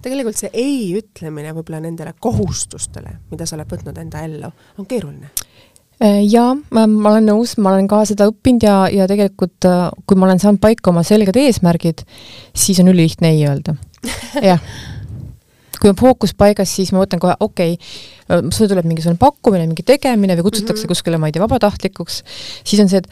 Tegelikult see ei ütlemine võib-olla nendele kohustustele, mida sa oled võtnud enda ellu, on keeruline jaa, ma, olen nõus, ma olen ka seda õppinud ja, ja tegelikult äh, kui ma olen saanud paika oma selged eesmärgid, siis on ülilihtne ei öelda. jah kui on fookus paigas, siis ma mõtlen kohe, okei okay,, sul tuleb mingisugune pakkumine, mingi tegemine või kutsutakse mm -hmm. kuskile, ma ei tea, vabatahtlikuks, siis on see, et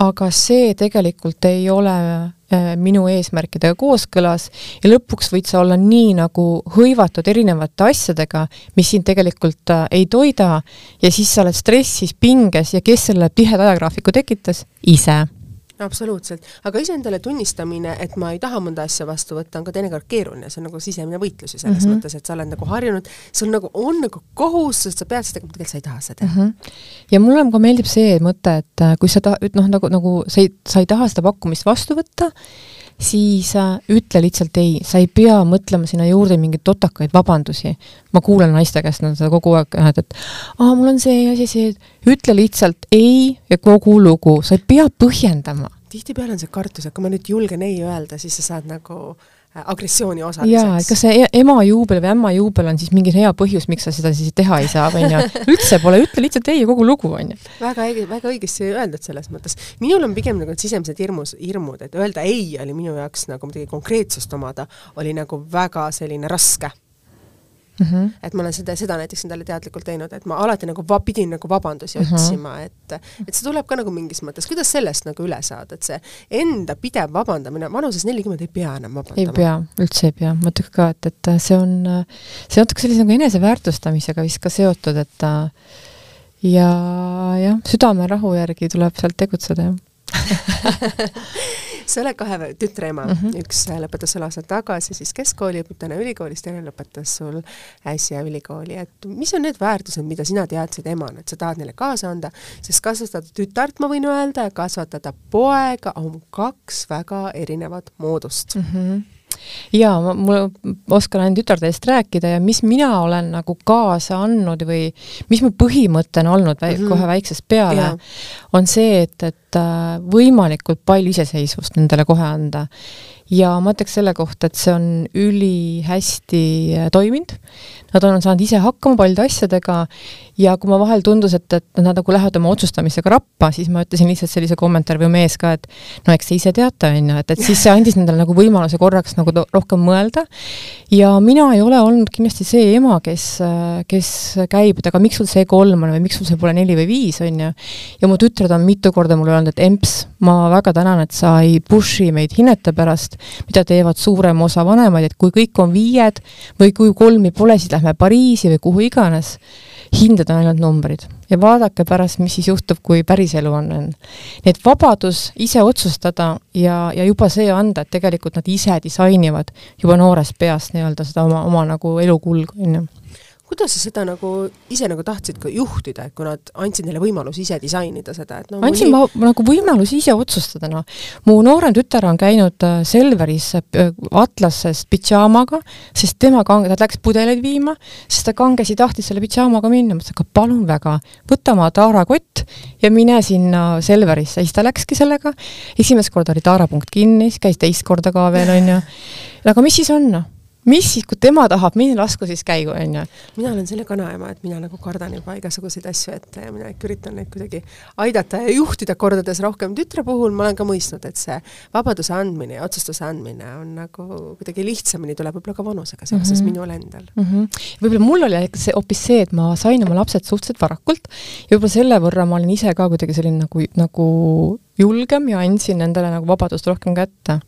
aga see tegelikult ei ole äh, minu eesmärkidega kooskõlas ja lõpuks võid sa olla nii nagu hõivatud erinevate asjadega, mis sind tegelikult äh, ei toida ja siis sa oled stressis, pinges ja kes selle tiheda ajagraafiku tekitas? ise absoluutselt, aga iseendale tunnistamine, et ma ei taha mõnda asja vastu võtta, on ka teinekord keeruline, see on nagu sisemine võitlus ju selles mm -hmm. mõttes, et sa oled nagu harjunud, sul nagu on nagu kohustus, sa pead seda tegema, tegelikult sa ei taha seda teha mm. -hmm. ja mulle ka meeldib see mõte, et äh, kui sa ta-, noh, nagu, nagu sa ei, sa ei taha seda pakkumist vastu võtta, siis äh, ütle lihtsalt ei, sa ei pea mõtlema sinna juurde mingeid totakaid vabandusi. ma kuulen naiste käest nad seda kogu aeg, et, et aa, mul on see asi, see, ütle lihtsalt ei ja kogu lugu, sa ei pea põhjendama. tihtipeale on see kartus, et kui ma nüüd julgen ei öelda, siis sa saad nagu agressiooni osaliseks. jaa, et kas see e-, ema juubel või ämma juubel on siis mingi hea põhjus, miks sa seda siis teha ei saa, on ju. üldse pole, ütle lihtsalt ei ja kogu lugu, on ju. väga õige, väga õigesti öeldud selles mõttes. minul on pigem nagu sisemised hirmus, hirmud, et öelda ei oli minu jaoks nagu midagi konkreetsust omada, oli nagu väga selline raske Mm -hmm. et ma olen seda, seda näiteks endale teadlikult teinud, et ma alati nagu va-, pidin nagu vabandusi mm -hmm. otsima, et et see tuleb ka nagu mingis mõttes, kuidas sellest nagu üle saada, et see enda pidev vabandamine, vanuses nelikümmend ei pea enam vabandama. ei pea, üldse ei pea, ma ütleks ka, et, et see on, see natuke sellise nagu eneseväärtustamisega vist ka seotud, et ja jah, südamerahu järgi tuleb sealt tegutseda, jah sa oled kahe tütre ema mm, -hmm. üks lõpetas sul aasta tagasi siis keskkooli, õpib täna ülikoolis, teine lõpetas sul äsja ülikooli, et mis on need väärtused, mida sina teadsid emana, et sa tahad neile kaasa anda, sest kasvatada tütart, ma võin öelda, ja kasvatada poega on kaks väga erinevat moodust mm. -hmm jaa, ma, mul, oskan ainult tütarde eest rääkida ja mis mina olen nagu kaasa andnud või mis mu põhimõte on olnud väi, mm -hmm. kohe väiksest peale, on see, et, et äh, võimalikult palju iseseisvust nendele kohe anda ja ma ütleks selle kohta, et see on ülihästi äh, toiminud. Nad on saanud ise hakkama paljude asjadega ja kui ma vahel tundus, et, et nad nagu lähevad oma otsustamisega rappa, siis ma ütlesin lihtsalt sellise kommentaari või mees ka, et no eks te ise teate, on ju, et, et siis see andis nendele nagu võimaluse korraks nagu rohkem mõelda. ja mina ei ole olnud kindlasti see ema, kes, kes käib, et aga miks sul see kolm on või miks sul see pole neli või viis, on ju. ja mu tütred on mitu korda mulle öelnud, et emps, ma väga tänan, et sa ei push'i meid hinnete pärast, mida teevad suurem osa vanemaid, et kui kõik on viied või kui kolmi pole, siis lähme Pariisi või kuhu iganes, hinded on ainult numbrid. ja vaadake pärast, mis siis juhtub, kui päriselu on, on. nii et vabadus ise otsustada ja, ja juba see anda, et tegelikult nad ise disainivad juba noorest peast nii-öelda seda oma, oma nagu elukulgu, on ju kuidas sa seda nagu ise nagu tahtsid ka juhtida, et kui nad andsid neile võimaluse ise disainida seda, et no andsin mõni... ma nagu võimaluse ise otsustada, noh. mu noorem tütar on käinud äh, Selveris äh, Atlases pidžaamaga, sest tema kange, ta läks pudeleid viima, sest ta kangesi tahtis selle pidžaamaga minna, ma ütlesin, aga palun väga, võta oma taarakott ja mine sinna Selverisse, siis ta läkski sellega, esimest korda oli taarapunkt kinni, siis käis teist korda ka veel, on ju. aga mis siis on, noh? Mis siis, kui tema tahab minna, lasku siis käigu, on ju. mina olen selle kanaema, et mina nagu kardan juba igasuguseid asju ette ja mina ikka üritan neid kuidagi aidata ja juhtida kordades rohkem. tütre puhul ma olen ka mõistnud, et see vabaduse andmine ja otsustuse andmine on nagu kuidagi lihtsamini tuleb võib-olla ka vanusega seoses mm -hmm. minul endal mm. -hmm. võib-olla mul oli see hoopis see, et ma sain oma lapsed suhteliselt varakult ja võib-olla selle võrra ma olin ise ka kuidagi selline nagu, nagu julgem ja andsin nendele nagu vabadust rohkem kätte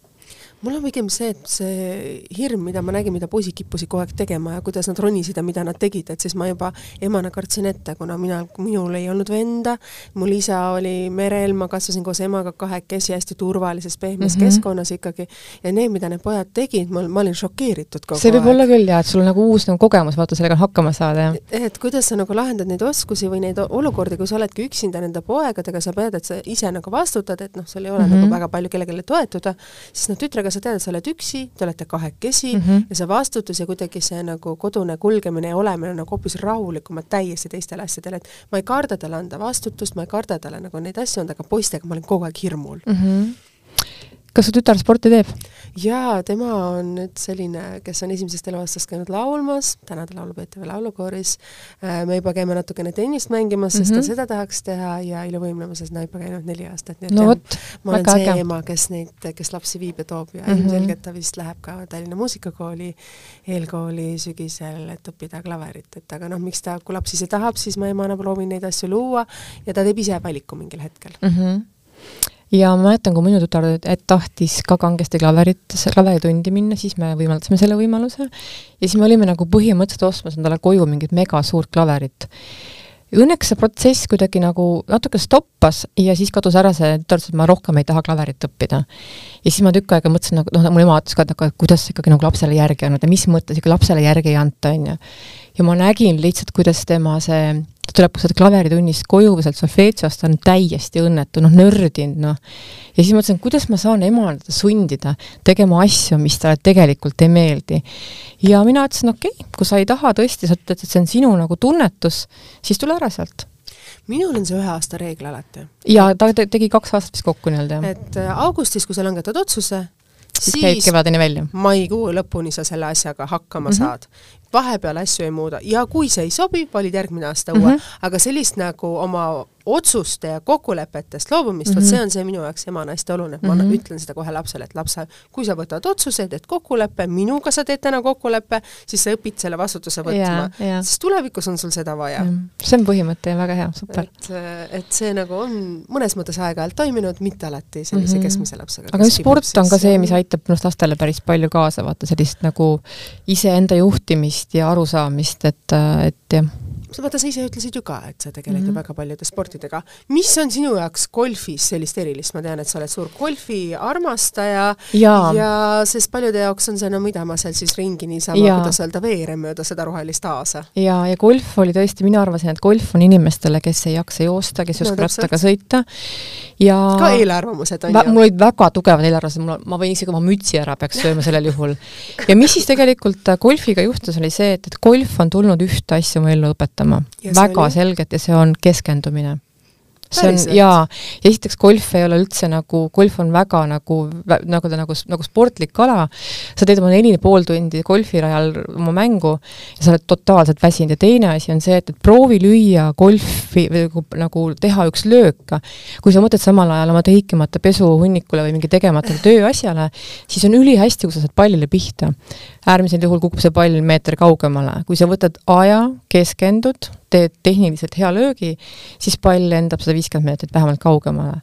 mul on pigem see, et see hirm, mida ma nägin, mida poisid kippusid kogu aeg tegema ja kuidas nad ronisid ja mida nad tegid, et siis ma juba emana kartsin ette, kuna mina, minul ei olnud venda, mul isa oli merel, ma kasvasin koos emaga kahekesi hästi turvalises, pehmes mm -hmm. keskkonnas ikkagi, ja need, mida need pojad tegid, ma, ma olin šokeeritud kogu see aeg. see võib olla küll jaa, et sul on nagu uus nagu kogemus, vaata, sellega hakkama saada, jah. et kuidas sa nagu lahendad neid oskusi või neid olukordi, kui sa oledki üksinda nende poegadega, sa pead, et sa ise nagu vastutad, et noh, sul ei ole mm -hmm. nagu väga palju kellelegi toetuda, siis noh, tütrega sa tead, et sa oled üksi, te olete kahekesi mm -hmm. ja see vastutus ja kuidagi see nagu kodune kulgemine ja olemine on nagu hoopis rahulikumad täiesti teistele asjadele, et ma ei karda talle anda vastutust, ma ei karda talle nagu neid asju anda, aga poistega ma olin kogu aeg hirmul mm. -hmm kas su tütar sporti teeb? jaa, tema on nüüd selline, kes on esimesest eluaastast käinud laulmas, täna ta laulab ETV Laulukooris, äh, me juba käime natukene tennist mängimas, sest mm -hmm. ta mhm. seda tahaks teha ja iluvõimlemises on juba käinud neli aastat, nii et no, võt, ma olen see äge. ema, kes neid, kes lapsi viib ja toob ja mm -hmm. ilmselgelt ta vist läheb ka Tallinna Muusikakooli eelkooli sügisel, et õppida klaverit, et aga noh, miks ta, kui laps ise tahab, siis ma emana proovin neid asju luua ja ta teeb ise valiku mingil hetkel mm. -hmm ja ma mäletan, kui minu tütar tahtis ka kangesti klaverit, klaveritundi minna, siis me võimaldasime selle võimaluse ja siis me olime nagu põhimõtteliselt ostmas endale koju mingit megasuurt klaverit. Õnneks see protsess kuidagi nagu natuke stoppas ja siis kadus ära see, tütar ütles, et ma rohkem ei taha klaverit õppida. ja siis ma tükk aega mõtlesin, nagu noh, mu ema ütles ka, et aga kuidas ikkagi nagu lapsele järgi annad ja mis mõttes ikka lapsele järgi ei anta, on ju. ja ma nägin lihtsalt, kuidas tema see ta tuleb sealt klaveritunnist koju või sealt solfeetsiost, ta on täiesti õnnetu, noh, nördinud, noh. ja siis mõtlesin, kuidas ma saan teda sundida tegema asju, mis talle tegelikult ei meeldi. ja mina ütlesin, okei okay,, kui sa ei taha tõesti, sa ütled, et see on sinu nagu tunnetus, siis tule ära sealt minul on see ühe aasta reegel alati. ja ta tegi kaks aastat vist kokku nii-öelda, jah? et äh, augustis, kui sa langetad otsuse, siis käid kevadeni välja? maikuu lõpuni sa selle asjaga hakkama mm -hmm. saad vahepeal asju ei muuda ja kui see ei sobi, valid järgmine aasta uue mm, -hmm. aga sellist nagu oma otsuste ja kokkulepetest loobumist mm, -hmm. vot see on see minu jaoks emana hästi oluline, et ma mm -hmm. ütlen seda kohe lapsele, et lapse, kui sa võtad otsuse, teed kokkuleppe, minuga sa teed täna kokkuleppe, siis sa õpid selle vastutuse võtma, sest tulevikus on sul seda vaja. see on põhimõte ja väga hea, super. et, et see nagu on mõnes mõttes aeg-ajalt toiminud, mitte alati sellise mm -hmm. keskmise lapsega. aga sport on ka see, mis aitab minu arust lastele päris palju kaasa, vaata sellist nagu iseenda juhtimist ja arusaamist, et, et jah vaata, sa ise ütlesid ju ka, et sa tegeled mm -hmm. ju väga paljude sportidega. mis on sinu jaoks golfis sellist erilist, ma tean, et sa oled suur golfi armastaja ja, ja sest paljude jaoks on see, no mida ma seal siis ringi niisama, kuidas öelda, veere mööda seda rohelist aasa. ja, ja golf oli tõesti, mina arvasin, et golf on inimestele, kes ei jaksa joosta, kes ei oska no, rattaga sõita ja ka eelarvamused on ju. mul olid väga tugevad eelarvamused, mul, ma võin isegi oma mütsi ära peaks sööma sellel juhul. ja mis siis tegelikult golfiga juhtus, oli see, et, et golf on tulnud ühte asja mu ellu õpetama kasutama. väga oli? selgelt ja see on keskendumine see on jaa, ja esiteks golf ei ole üldse nagu, golf on väga nagu, nagu ta nagu, nagu sportlik ala, sa teed oma neli pool tundi golfirajal oma mängu ja sa oled totaalselt väsinud. Ja teine asi on see, et, et proovi lüüa golfi või nagu, nagu teha üks löök, kui sa mõtled samal ajal oma tõikemata pesuhunnikule või mingi tegemata tööasjale, siis on ülihästi, kui sa saad pallile pihta. äärmisel juhul kukub see pall meeter kaugemale, kui sa võtad aja, keskendud, teed tehniliselt hea löögi, siis pall lendab sada viiskümmend meetrit vähemalt kaugemale.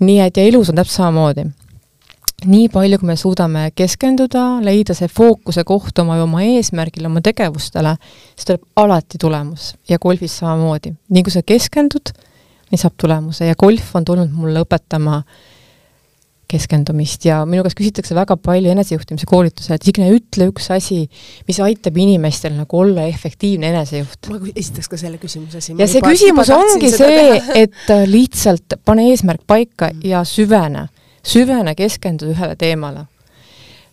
nii et ja elus on täpselt samamoodi. nii palju, kui me suudame keskenduda, leida see fookuse koht oma, oma eesmärgile, oma tegevustele, siis tuleb alati tulemus ja golfis samamoodi. nii kui sa keskendud, nii saab tulemuse ja golf on tulnud mulle õpetama äh, keskendumist ja minu käest küsitakse väga palju enesejuhtimise koolitusel, et Signe, ütle üks asi, mis aitab inimestel nagu olla efektiivne enesejuht. ma esitaks ka selle küsimuse siin. ja see juba, küsimus ongi see, et äh, lihtsalt pane eesmärk paika mm. ja süvene, süvene, keskendu ühele teemale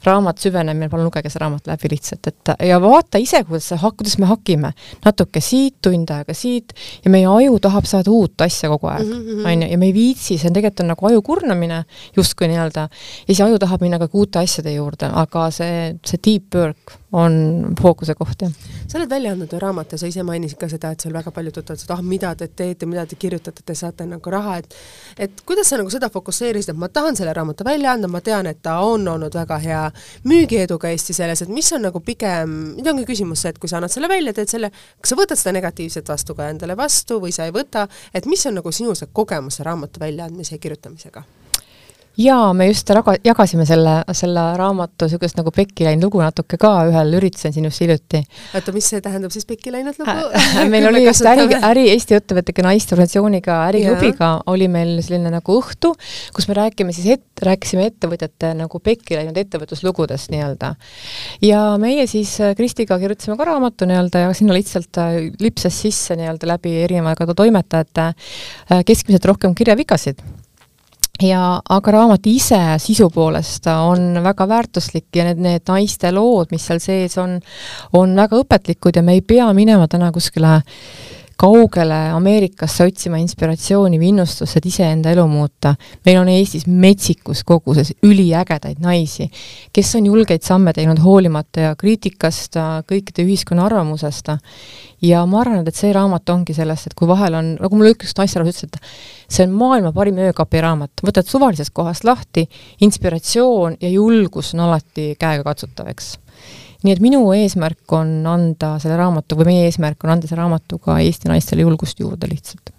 raamat Süvenemine, palun lugege see raamat läbi lihtsalt, et ja vaata ise, kuidas sa, kuidas me hakime. natuke siit, tund aega siit ja meie aju tahab saada uut asja kogu aeg, mhm, mhm. on ju, ja me ei viitsi, see on tegelikult on nagu aju kurnamine justkui nii-öelda, ja siis aju tahab minna ka uute asjade juurde, aga see, see deep work on fookuse koht, jah. sa oled välja andnud ju raamatu, sa ise mainisid ka seda, et seal väga paljud ütlevad, et ah, mida te teete, mida te kirjutate, te saate nagu raha, et et kuidas sa nagu seda fokusseerisid, et ma tahan selle raamatu välja anda, ma tean, et ta on olnud väga hea müügieduga Eesti selles, et mis on nagu pigem, nüüd ongi küsimus see, et kui sa annad selle välja, teed selle, kas sa võtad seda negatiivset vastu ka endale vastu või sa ei võta, et mis on nagu sinu see kogemus see raamatu väljaandmise ja kirjutamisega? Jaa, me just raga-, jagasime selle, selle raamatu niisugust nagu pekki läinud lugu natuke ka ühel üritusel siin just hiljuti. oota, mis see tähendab siis pekki läinud lugu meil oli just äri, äri Eesti ettevõtete naiste organisatsiooniga, äriklubiga oli meil selline nagu õhtu, kus me räägime siis et-, rääkisime ettevõtjate nagu pekki läinud ettevõtluslugudest nii-öelda. ja meie siis äh, Kristiga kirjutasime ka raamatu nii-öelda ja sinna lihtsalt äh, lipsas sisse nii-öelda läbi erinevate toimetajate äh, keskmiselt rohkem kirjavigasid ja aga raamat ise sisu poolest on väga väärtuslik ja need, need naiste lood, mis seal sees on, on väga õpetlikud ja me ei pea minema täna kuskile kaugele Ameerikasse otsima inspiratsiooni või innustust, et iseenda elu muuta. meil on Eestis metsikus koguses üliägedaid naisi, kes on julgeid samme teinud hoolimata ja kriitikast, kõikide ühiskonna arvamusest. ja ma arvan, et see raamat ongi sellest, et kui vahel on, nagu mulle üks naisterahvas ütles, et see on maailma parim öökapiraamat, võtad suvalisest kohast lahti, inspiratsioon ja julgus on alati käegakatsutav, eks nii et minu eesmärk on anda selle raamatu või meie eesmärk on anda selle raamatuga Eesti naistele julgust juurde lihtsalt.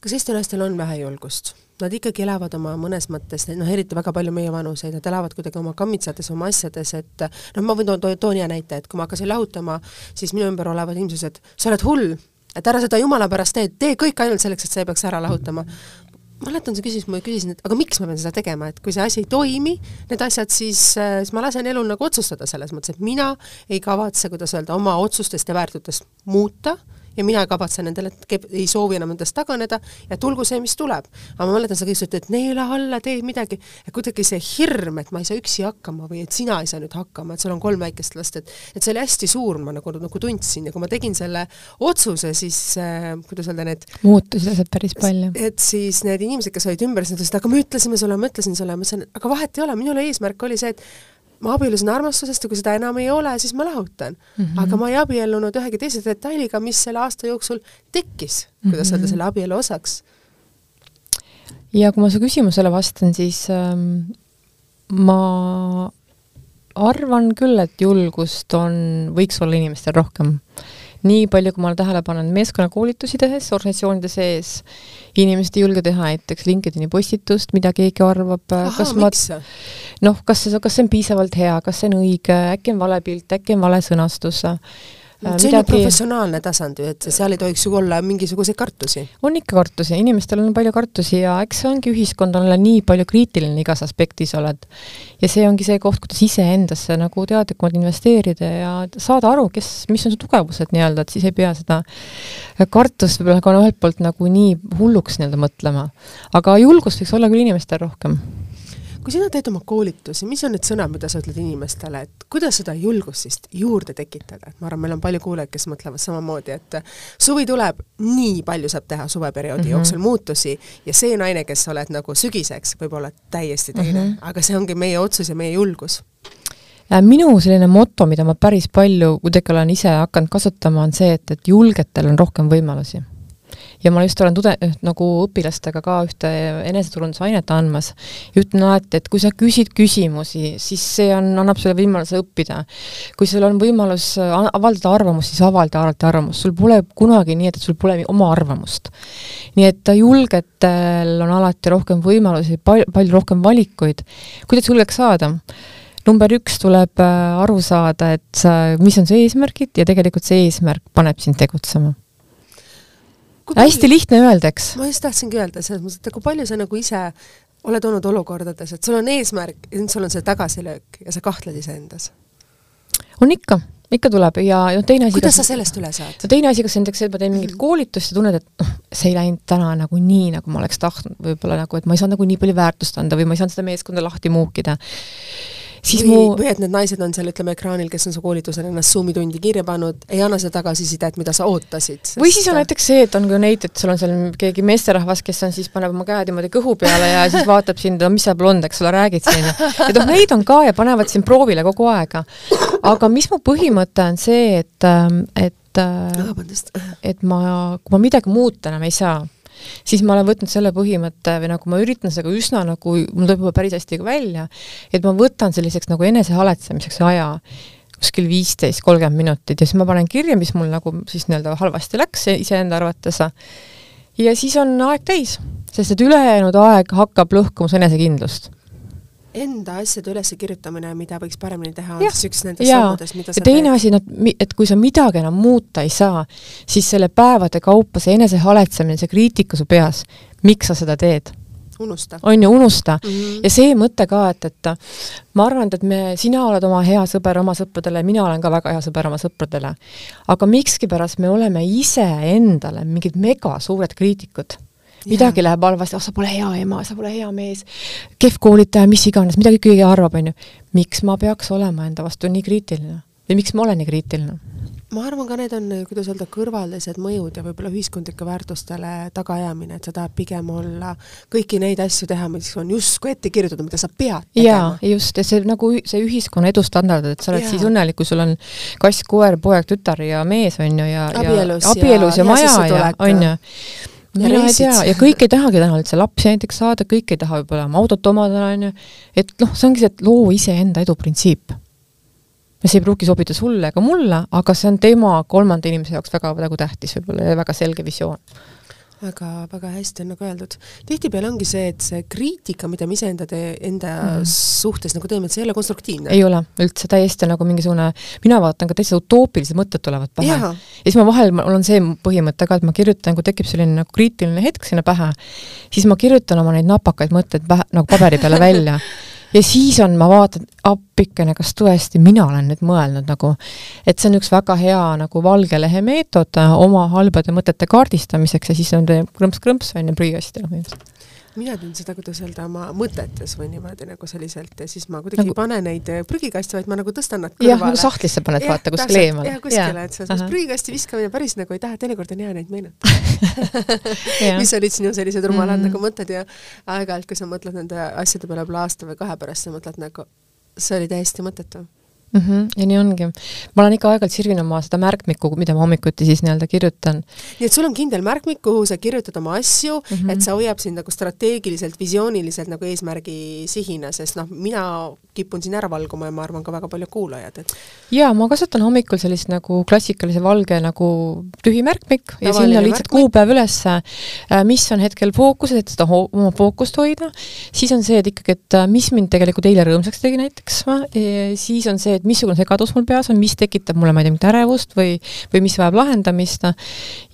kas Eesti naistel on vähe julgust? Nad ikkagi elavad oma mõnes mõttes, noh eriti väga palju meie vanuseid, nad elavad kuidagi oma kammitsates, oma asjades, et noh, ma võin toon, toon hea näite, et kui ma hakkasin lahutama, siis minu ümber olevad inimesed, sa oled hull, et ära seda jumala pärast tee, tee kõik ainult selleks, et sa ei peaks ära lahutama mäletan, sa küsisid, ma küsisin, et aga miks ma pean seda tegema, et kui see asi ei toimi, need asjad, siis, äh, siis ma lasen elul nagu otsustada selles mõttes, et mina ei kavatse, kuidas öelda, oma otsustest ja väärtutest muuta ja mina ei kavatse nendele, ei soovi enam nendest taganeda ja tulgu see, mis tuleb. aga ma mäletan, sa küsisid, et neela alla, tee midagi, kuidagi see hirm, et ma ei saa üksi hakkama või et sina ei saa nüüd hakkama, et sul on kolm väikest last, et et see oli hästi suur, ma nagu, nagu tundsin ja kui ma tegin selle otsuse, siis äh, kuidas öelda, need muutusid asjad päris palju. et siis need inimesed, kes olid ümber, siis nad ütlesid, aga me ütlesime sulle, ma ütlesin sulle, ma ütlesin, aga vahet ei ole, minul eesmärk oli see, et ma abiellusin armastusest ja kui seda enam ei ole, siis ma lahutan mm. -hmm. aga ma ei abiellunud ühegi teise detailiga, mis selle aasta jooksul tekkis, kuidas mm -hmm. öelda, selle abielu osaks. ja kui ma su küsimusele vastan, siis ähm, ma arvan küll, et julgust on, võiks olla inimestel rohkem nii palju, kui ma olen tähele pannud meeskonnakoolitusi tehes organisatsioonide sees, inimesed ei julge teha näiteks LinkedIni postitust, mida keegi arvab, kas ma noh, kas see, kas see on piisavalt hea, kas see on õige, äkki on vale pilt, äkki on vale sõnastus Äh, see on ju professionaalne tasand ju, et seal ei tohiks ju olla mingisuguseid kartusi. on ikka kartusi, inimestel on palju kartusi ja eks see ongi ühiskond on nii palju kriitiline igas aspektis oled. ja see ongi see koht, kuidas iseendasse nagu teadlikumalt investeerida ja saada aru, kes, mis on su tugevused nii-öelda, et siis ei pea seda kartust võib-olla ka ühelt poolt nagu nii hulluks nii-öelda mõtlema. aga julgust võiks olla küll inimestel rohkem kui sina teed oma koolitusi, mis on need sõnad, mida sa ütled inimestele, et kuidas seda julgust siis juurde tekitada, et ma arvan, meil on palju kuulajaid, kes mõtlevad samamoodi, et suvi tuleb, nii palju saab teha suveperioodi mm -hmm. jooksul muutusi ja see naine, kes sa oled nagu sügiseks, võib olla täiesti teine mm, -hmm. aga see ongi meie otsus ja meie julgus äh, minu selline moto, mida ma päris palju kuidagi olen ise hakanud kasutama, on see, et, et julgetel on rohkem võimalusi ja ma just olen tude-, nagu õpilastega ka ühte eneseturundusainet andmas ja ütlen alati, et kui sa küsid küsimusi, siis see on, annab sulle võimaluse õppida. kui sul on võimalus avaldada arvamust, siis avalda alati arvamust, sul pole kunagi nii, et sul pole oma arvamust. nii et julgetel on alati rohkem võimalusi, palju, palju rohkem valikuid. kuidas julgeks saada? number üks tuleb äh, aru saada, et mis on su eesmärgid ja tegelikult see eesmärk paneb sind tegutsema hästi lihtne öelda, eks. ma just tahtsingi öelda selles mõttes, et kui palju sa nagu ise oled olnud olukordades, et sul on eesmärk ja nüüd sul on see tagasilöök ja sa kahtled iseendas? on ikka, ikka tuleb ja noh, teine asi kuidas kas, sa sellest üle saad? no teine asi, kas näiteks, et ma teen mingit koolitust ja tunned, et noh, see ei läinud täna nagu nii, nagu ma oleks tahtnud, võib-olla nagu, et ma ei saanud nagu nii palju väärtust anda või ma ei saanud seda meeskonda lahti muukida siis või, mu või et need naised on seal, ütleme, ekraanil, kes on su koolitusel ennast Zoomi tundi kirja pannud, ei anna seda tagasisidet, mida sa ootasid sest.... või siis on näiteks see, et on ka neid, et sul on seal keegi meesterahvas, kes on siis, paneb oma käed niimoodi kõhu peale ja siis vaatab sind, no mis seal blond, eks ole, räägid siin. et noh, neid on ka ja panevad sind proovile kogu aega. aga mis mu põhimõte on see, et, ähm, et äh, et ma, kui ma midagi muuta enam ei saa siis ma olen võtnud selle põhimõtte või nagu ma üritan seda üsna nagu, mul tuleb juba päris hästi ka välja, et ma võtan selliseks nagu enesehaletsemiseks aja, kuskil viisteist, kolmkümmend minutit ja siis ma panen kirja, mis mul nagu siis nii-öelda halvasti läks iseenda arvates. ja siis on aeg täis, sest et ülejäänud aeg hakkab lõhkuma su enesekindlust enda asjade üleskirjutamine, mida võiks paremini teha, on siis üks nendest sammudest, mida ja sa teine teed. asi, noh, et kui sa midagi enam muuta ei saa, siis selle päevade kaupa see enesehaletsemine, see kriitika su peas, miks sa seda teed, unusta on ju, unusta mm. -hmm. ja see mõte ka, et, et ma arvan, et me, sina oled oma hea sõber oma sõpradele, mina olen ka väga hea sõber oma sõpradele. aga mikskipärast me oleme iseendale mingid megasuured kriitikud. Midagi Jaa. läheb halvasti, ah sa pole hea ema, sa pole hea mees, kehv koolitaja, mis iganes, midagi keegi arvab, on ju. miks ma peaks olema enda vastu nii kriitiline või miks ma olen nii kriitiline? ma arvan ka need on, kuidas öelda, kõrvaldised mõjud ja võib-olla ühiskondlike väärtustele tagaajamine, et sa tahad pigem olla, kõiki neid asju teha, mis on justkui ette kirjutatud, mida sa pead jaa tegema., just, ja see nagu see ühiskonna edustandard, et sa oled Jaa. siis õnnelik, kui sul on kass, koer, poeg, tütar ja mees, on ju, ja Abielus ja ja abielus ja, hea maja ja on ju. Ja mina ei tea, ja kõik ei tahagi täna üldse lapsi näiteks saada, kõik ei taha võib-olla oma autot omada, on ju, et noh, see ongi see, et loo iseenda edu printsiip. ja see ei pruugi sobida sulle ega mulle, aga see on tema kolmanda inimese jaoks väga nagu tähtis võib-olla ja väga selge visioon. Väga, väga hästi on nagu öeldud. tihtipeale ongi see, et see kriitika, mida me iseenda enda mm. suhtes nagu teeme, et see ei ole konstruktiivne. ei ole üldse täiesti nagu mingisugune, mina vaatan ka täitsa utoopilised mõtted tulevad pähe. ja siis ma vahel, mul on see põhimõte ka, et ma kirjutan, kui tekib selline nagu kriitiline hetk sinna pähe, siis ma kirjutan oma neid napakaid mõtteid pähe, nagu paberi peale välja. Ja siis on, ma vaatan, appikene, kas tõesti mina olen nüüd mõelnud nagu, et see on üks väga hea nagu valge lehe meetod äh, oma halbade mõtete kaardistamiseks ja siis on krõmps-krõmps on ju prügikasti põhimõtteliselt. Mina teen seda, kuidas öelda, oma mõtetes või niimoodi nagu selliselt ja siis ma kuidagi Nagu- ei pane neid eh, prügikasti, vaid ma nagu tõstan nad jah, kõrvale. nagu sahtlisse paned, vaata kuskile eemale. jah, kuskile, et see Ahah. prügikasti viskamine päris nagu ei taha, teinekord on hea neid meenutada Jah. mis olid sinu sellised rumalad mm. nagu mõtted ja aeg-ajalt, kui sa mõtled nende asjade peale võib-olla aasta või kahe pärast, sa mõtled nagu, see oli täiesti mõttetu. Mm. -hmm, ja nii ongi. ma olen ikka aeg-ajalt sirvin oma seda märkmikku, mida ma hommikuti siis nii-öelda kirjutan. nii et sul on kindel märkmik, kuhu sa kirjutad oma asju mm. -hmm. et see hoiab sind nagu strateegiliselt, visiooniliselt nagu eesmärgi sihina, sest noh, mina kipun siin ära valguma ja ma arvan ka väga paljud kuulajad, et jaa, ma kasutan hommikul sellist nagu klassikalise valge nagu tühi märkmik ja Tavaline sinna lihtsalt märkmik. kuupäev ülesse, mis on hetkel fookuses, et seda oma fookust hoida, siis on see, et ikkagi, et äh, mis mind tegelikult eile rõõmsaks tegi näiteks, siis on see, et missugune segadus mul peas on, mis tekitab mulle, ma ei tea, mingit ärevust või või mis vajab lahendamist,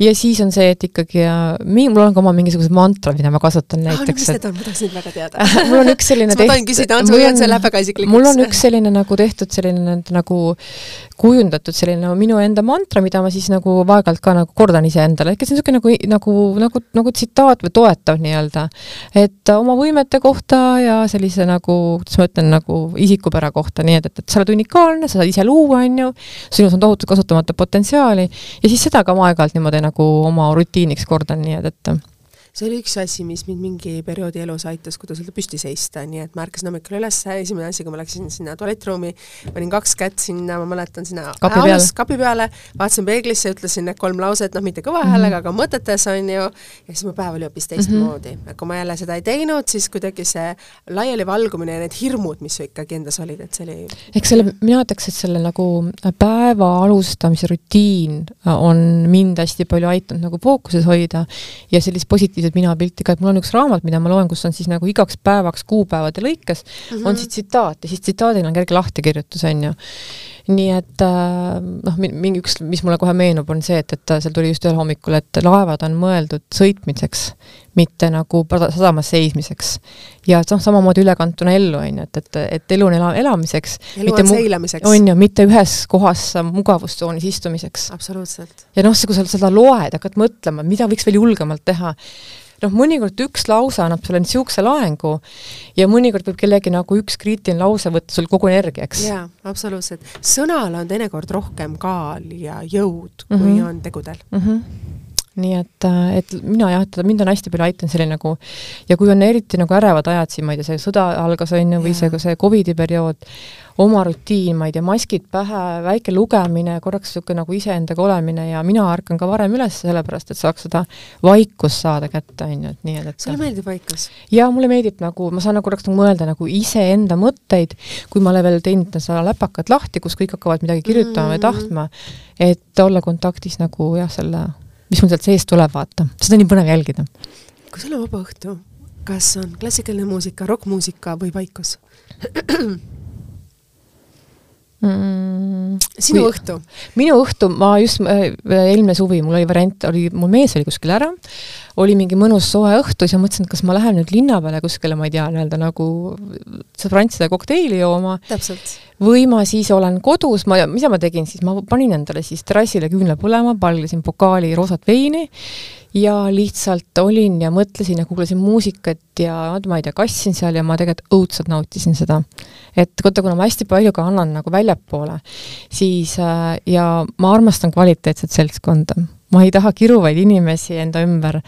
ja siis on see, et ikkagi äh, mi-, mul on ka oma mingisugused mantrad, mida ma kasutan ah, no, näiteks, mis need on, ma tahaks neid väga teada. Mul on üks selline kas ma tohin küsida, on sul, see läheb väga isiklikuks? mul on üks selline nagu tehtud selline nagu kujundatud selline nagu minu enda mantra, mida ma siis nagu aeg-ajalt ka nagu kordan iseendale, ehk see on niisugune nagu, nagu, nagu, nagu tsitaat või toetav nii-öelda. et oma võimete kohta ja sellise nagu, kuidas ma ütlen, nagu isikupära kohta, nii et, et, et sa oled unikaalne, sa saad ise luua, on ju, sinus on tohutu kasutamata potentsiaali. Ja siis seda ka ma aeg-ajalt niimoodi nagu oma rutiiniks kordan, nii et, et see oli üks asi, mis mind mingi perioodi elus aitas, kuidas öelda, püsti seista, nii et ma ärkasin hommikul üles, esimene asi, kui ma läksin sinna tualettruumi, panin kaks kätt sinna, ma mäletan, sinna Kapi peale. kapi peale, vaatasin peeglisse, ütlesin need kolm lauset, noh, mitte kõva häälega, aga mõtetes, on ju, ja siis mu päev oli hoopis teistmoodi mm. -hmm. kui ma jälle seda ei teinud, siis kuidagi see laialivalgumine ja need hirmud, mis su ikkagi endas olid, et see oli eks selle, mina ütleks, et selle nagu päeva alustamise rutiin on mind hästi palju aidanud nagu fookuses hoida ja sellist positiivset minapilti ka, et mul on üks raamat, mida ma loen, kus on siis nagu igaks päevaks kuupäevade lõikes mm -hmm. on siis tsitaat ja siis tsitaadil on kerge lahtikirjutus, on ju. Nii et äh, noh, mingi üks, mis mulle kohe meenub, on see, et, et seal tuli just ühel hommikul, et laevad on mõeldud sõitmiseks, mitte nagu sadamas seismiseks. ja noh, samamoodi ülekantuna ellu, on ju, et, et, et elu on ela, elamiseks elu on seilamiseks. on ju, mitte ühes kohas mugavustsoonis istumiseks. absoluutselt. ja noh, kui sa seda loed, hakkad mõtlema, mida võiks veel julgemalt teha, noh, mõnikord üks lause annab sulle niisuguse laengu ja mõnikord võib kellegi nagu üks kriitiline lause võtta sul kogu energia, eks. jaa, absoluutselt. sõnal on teinekord rohkem kaal ja jõud, kui mm. -hmm. on tegudel mm. -hmm nii et, et mina jah, et mind on hästi palju aidanud selline nagu ja kui on eriti nagu ärevad ajad siin, ma ei tea, see sõda algas, on ju, või see, see Covidi periood, oma rutiin, ma ei tea, maskid pähe, väike lugemine, korraks niisugune nagu iseendaga olemine ja mina ärkan ka varem üles, sellepärast et saaks seda vaikust saada kätte, on ju, et nii, et, et sulle meeldib vaikus? jaa, mulle meeldib nagu, ma saan nagu korraks nagu mõelda nagu iseenda mõtteid, kui ma olen veel teinud seda läpakat lahti, kus kõik hakkavad midagi kirjutama mm. või tahtma, et olla kontaktis nagu jah, selle, mis mul sealt seest tuleb, vaata. seda on nii põnev jälgida. kui sul on vaba õhtu, kas on klassikaline muusika, rokkmuusika või vaikus mm,? sinu kui, õhtu? minu õhtu, ma just äh, eelmine suvi, mul oli variant, oli, mul mees oli kuskil ära, oli mingi mõnus soe õhtu, siis ma mõtlesin, et kas ma lähen nüüd linna peale kuskile, ma ei tea, nii-öelda nagu sõbrantside kokteili jooma. Või ma siis olen kodus, ma, mis ma tegin siis, ma panin endale siis terrassile küünla põlema, pallisin pokaali roosat veini ja lihtsalt olin ja mõtlesin ja kuulasin muusikat ja ma ei tea, kassin seal ja ma tegelikult õudselt nautisin seda. et vaata, kuna ma hästi palju ka annan nagu väljapoole, siis äh, ja ma armastan kvaliteetset seltskonda. ma ei taha kiruvaid inimesi enda ümber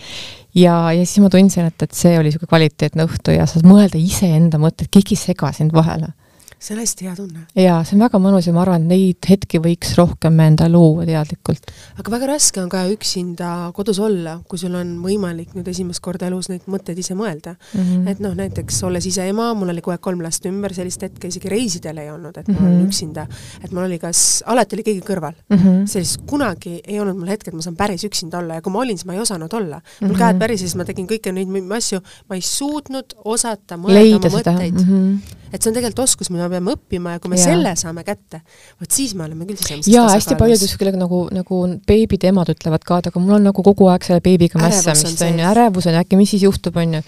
ja, ja siis ma tundsin, et, et see oli niisugune kvaliteetne õhtu ja saad mõelda iseenda mõtteid, keegi ei sega sind vahele see on hästi hea tunne. jaa, see on väga mõnus ja ma arvan, et neid hetki võiks rohkem endale luua teadlikult. aga väga raske on ka üksinda kodus olla, kui sul on võimalik nüüd esimest korda elus neid mõtteid ise mõelda mm. -hmm. et noh, näiteks olles ise ema, mul oli kogu aeg kolm last ümber, sellist hetke isegi reisidel ei olnud, et mm -hmm. ma olen mhm. üksinda. et mul oli kas, alati oli keegi kõrval mm. -hmm. sellist kunagi ei olnud mul hetke, et ma saan päris üksinda olla ja kui ma olin, siis ma ei osanud olla. mul mm -hmm. käed pärises, ma tegin kõiki neid asju, ma ei suutnud osata mõelda Leida oma mõtteid mm. -hmm et see on tegelikult oskus, mida me peame õppima ja kui me ja. selle saame kätte, vot siis me oleme küll sisemisest jaa, hästi paljud just kellega nagu, nagu beebide emad ütlevad ka, et aga mul on nagu kogu aeg selle beebiga mässamist, on ju, ärevus on äkki mis siis juhtub, on ju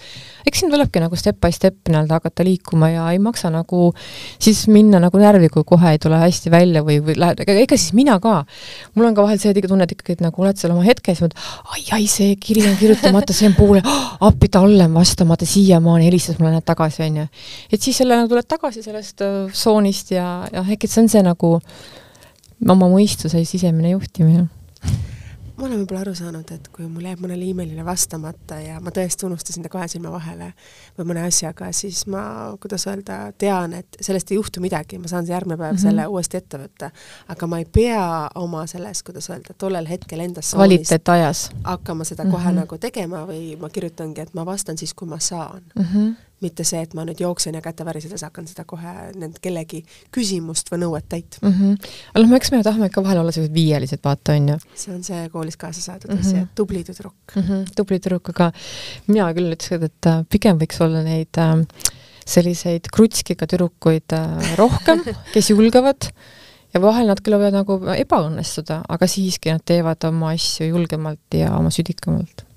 eks siin tulebki nagu step by step nii-öelda hakata liikuma ja ei maksa nagu siis minna nagu närvi, kui kohe ei tule hästi välja või, või lähed, ega, ega siis mina ka. mul on ka vahel see tunne, et ikkagi, et nagu oled seal oma hetkes, ai, ai, see kiri on kirjutamata, see on poole oh,, appi talle on vastamata, siiamaani helistas mulle näed tagasi, on ju. et siis selle nagu tuled tagasi sellest äh, tsoonist ja, ja ehk et see on see nagu oma mõistuse sisemine juhtimine ma olen võib-olla aru saanud, et kui mul jääb mõnele emailile vastamata ja ma tõesti unustasin ta kahe silma vahele või mõne asjaga, siis ma, kuidas öelda, tean, et sellest ei juhtu midagi, ma saan järgmine päev mm -hmm. selle uuesti ette võtta. aga ma ei pea oma selles, kuidas öelda, tollel hetkel endas kvaliteetajas hakkama seda kohe mm -hmm. nagu tegema või ma kirjutangi, et ma vastan siis, kui ma saan mm. -hmm mitte see, et ma nüüd jooksen ja käte värisedes hakkan seda kohe nende kellegi küsimust või nõuet täitma mm. -hmm. aga noh, eks me tahame ikka vahel olla sellised viielised, vaata, on ju. see on see koolis kaasa saadud mm -hmm. asi, et tubli tüdruk mm. -hmm. tubli tüdruk, aga mina küll ütlesin, et äh, pigem võiks olla neid äh, selliseid krutskiga tüdrukuid äh, rohkem, kes julgevad ja vahel nad küll võivad nagu ebaõnnestuda, aga siiski nad teevad oma asju julgemalt ja oma südikamalt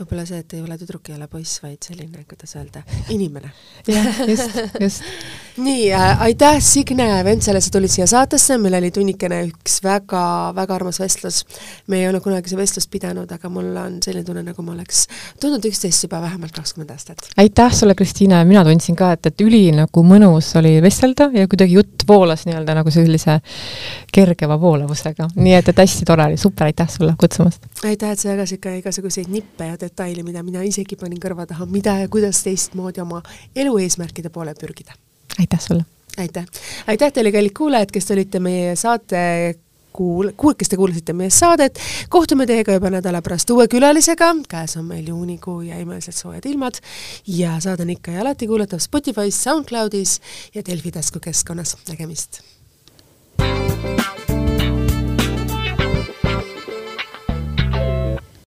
võib-olla see, et ei ole tüdruk, ei ole poiss, vaid selline, kuidas öelda, inimene. jah, just, just. Nii äh,, aitäh, Signe Ventsele, sa tulid siia saatesse, meil oli tunnikene üks väga-väga armas vestlus. me ei ole kunagi seda vestlust pidanud, aga mul on selline tunne, nagu ma oleks tundnud üksteist juba vähemalt kakskümmend aastat. aitäh sulle, Kristiina, mina tundsin ka, et, et üli nagu mõnus oli vestelda ja kuidagi jutt voolas nii-öelda nagu sellise kergema voolavusega, nii et, et hästi tore oli, super, aitäh sulle kutsumast! aitäh, et sa jagasid ka igasuguseid nippe ja detaili, mida mina isegi panin kõrva taha, mida ja kuidas teistmoodi oma elu eesmärkide poole pürgida. Aitäh sulle! aitäh! aitäh teile, kallid kuulajad, kes te olite meie saate kuul-, kuul-, kes te kuulasite meie saadet, kohtume teiega juba nädala pärast uue külalisega, käes on meil juunikuu ja imelised soojad ilmad ja saade on ikka ja alati kuulatav Spotify's, SoundCloudis ja Delfi taskukeskkonnas, nägemist! thank you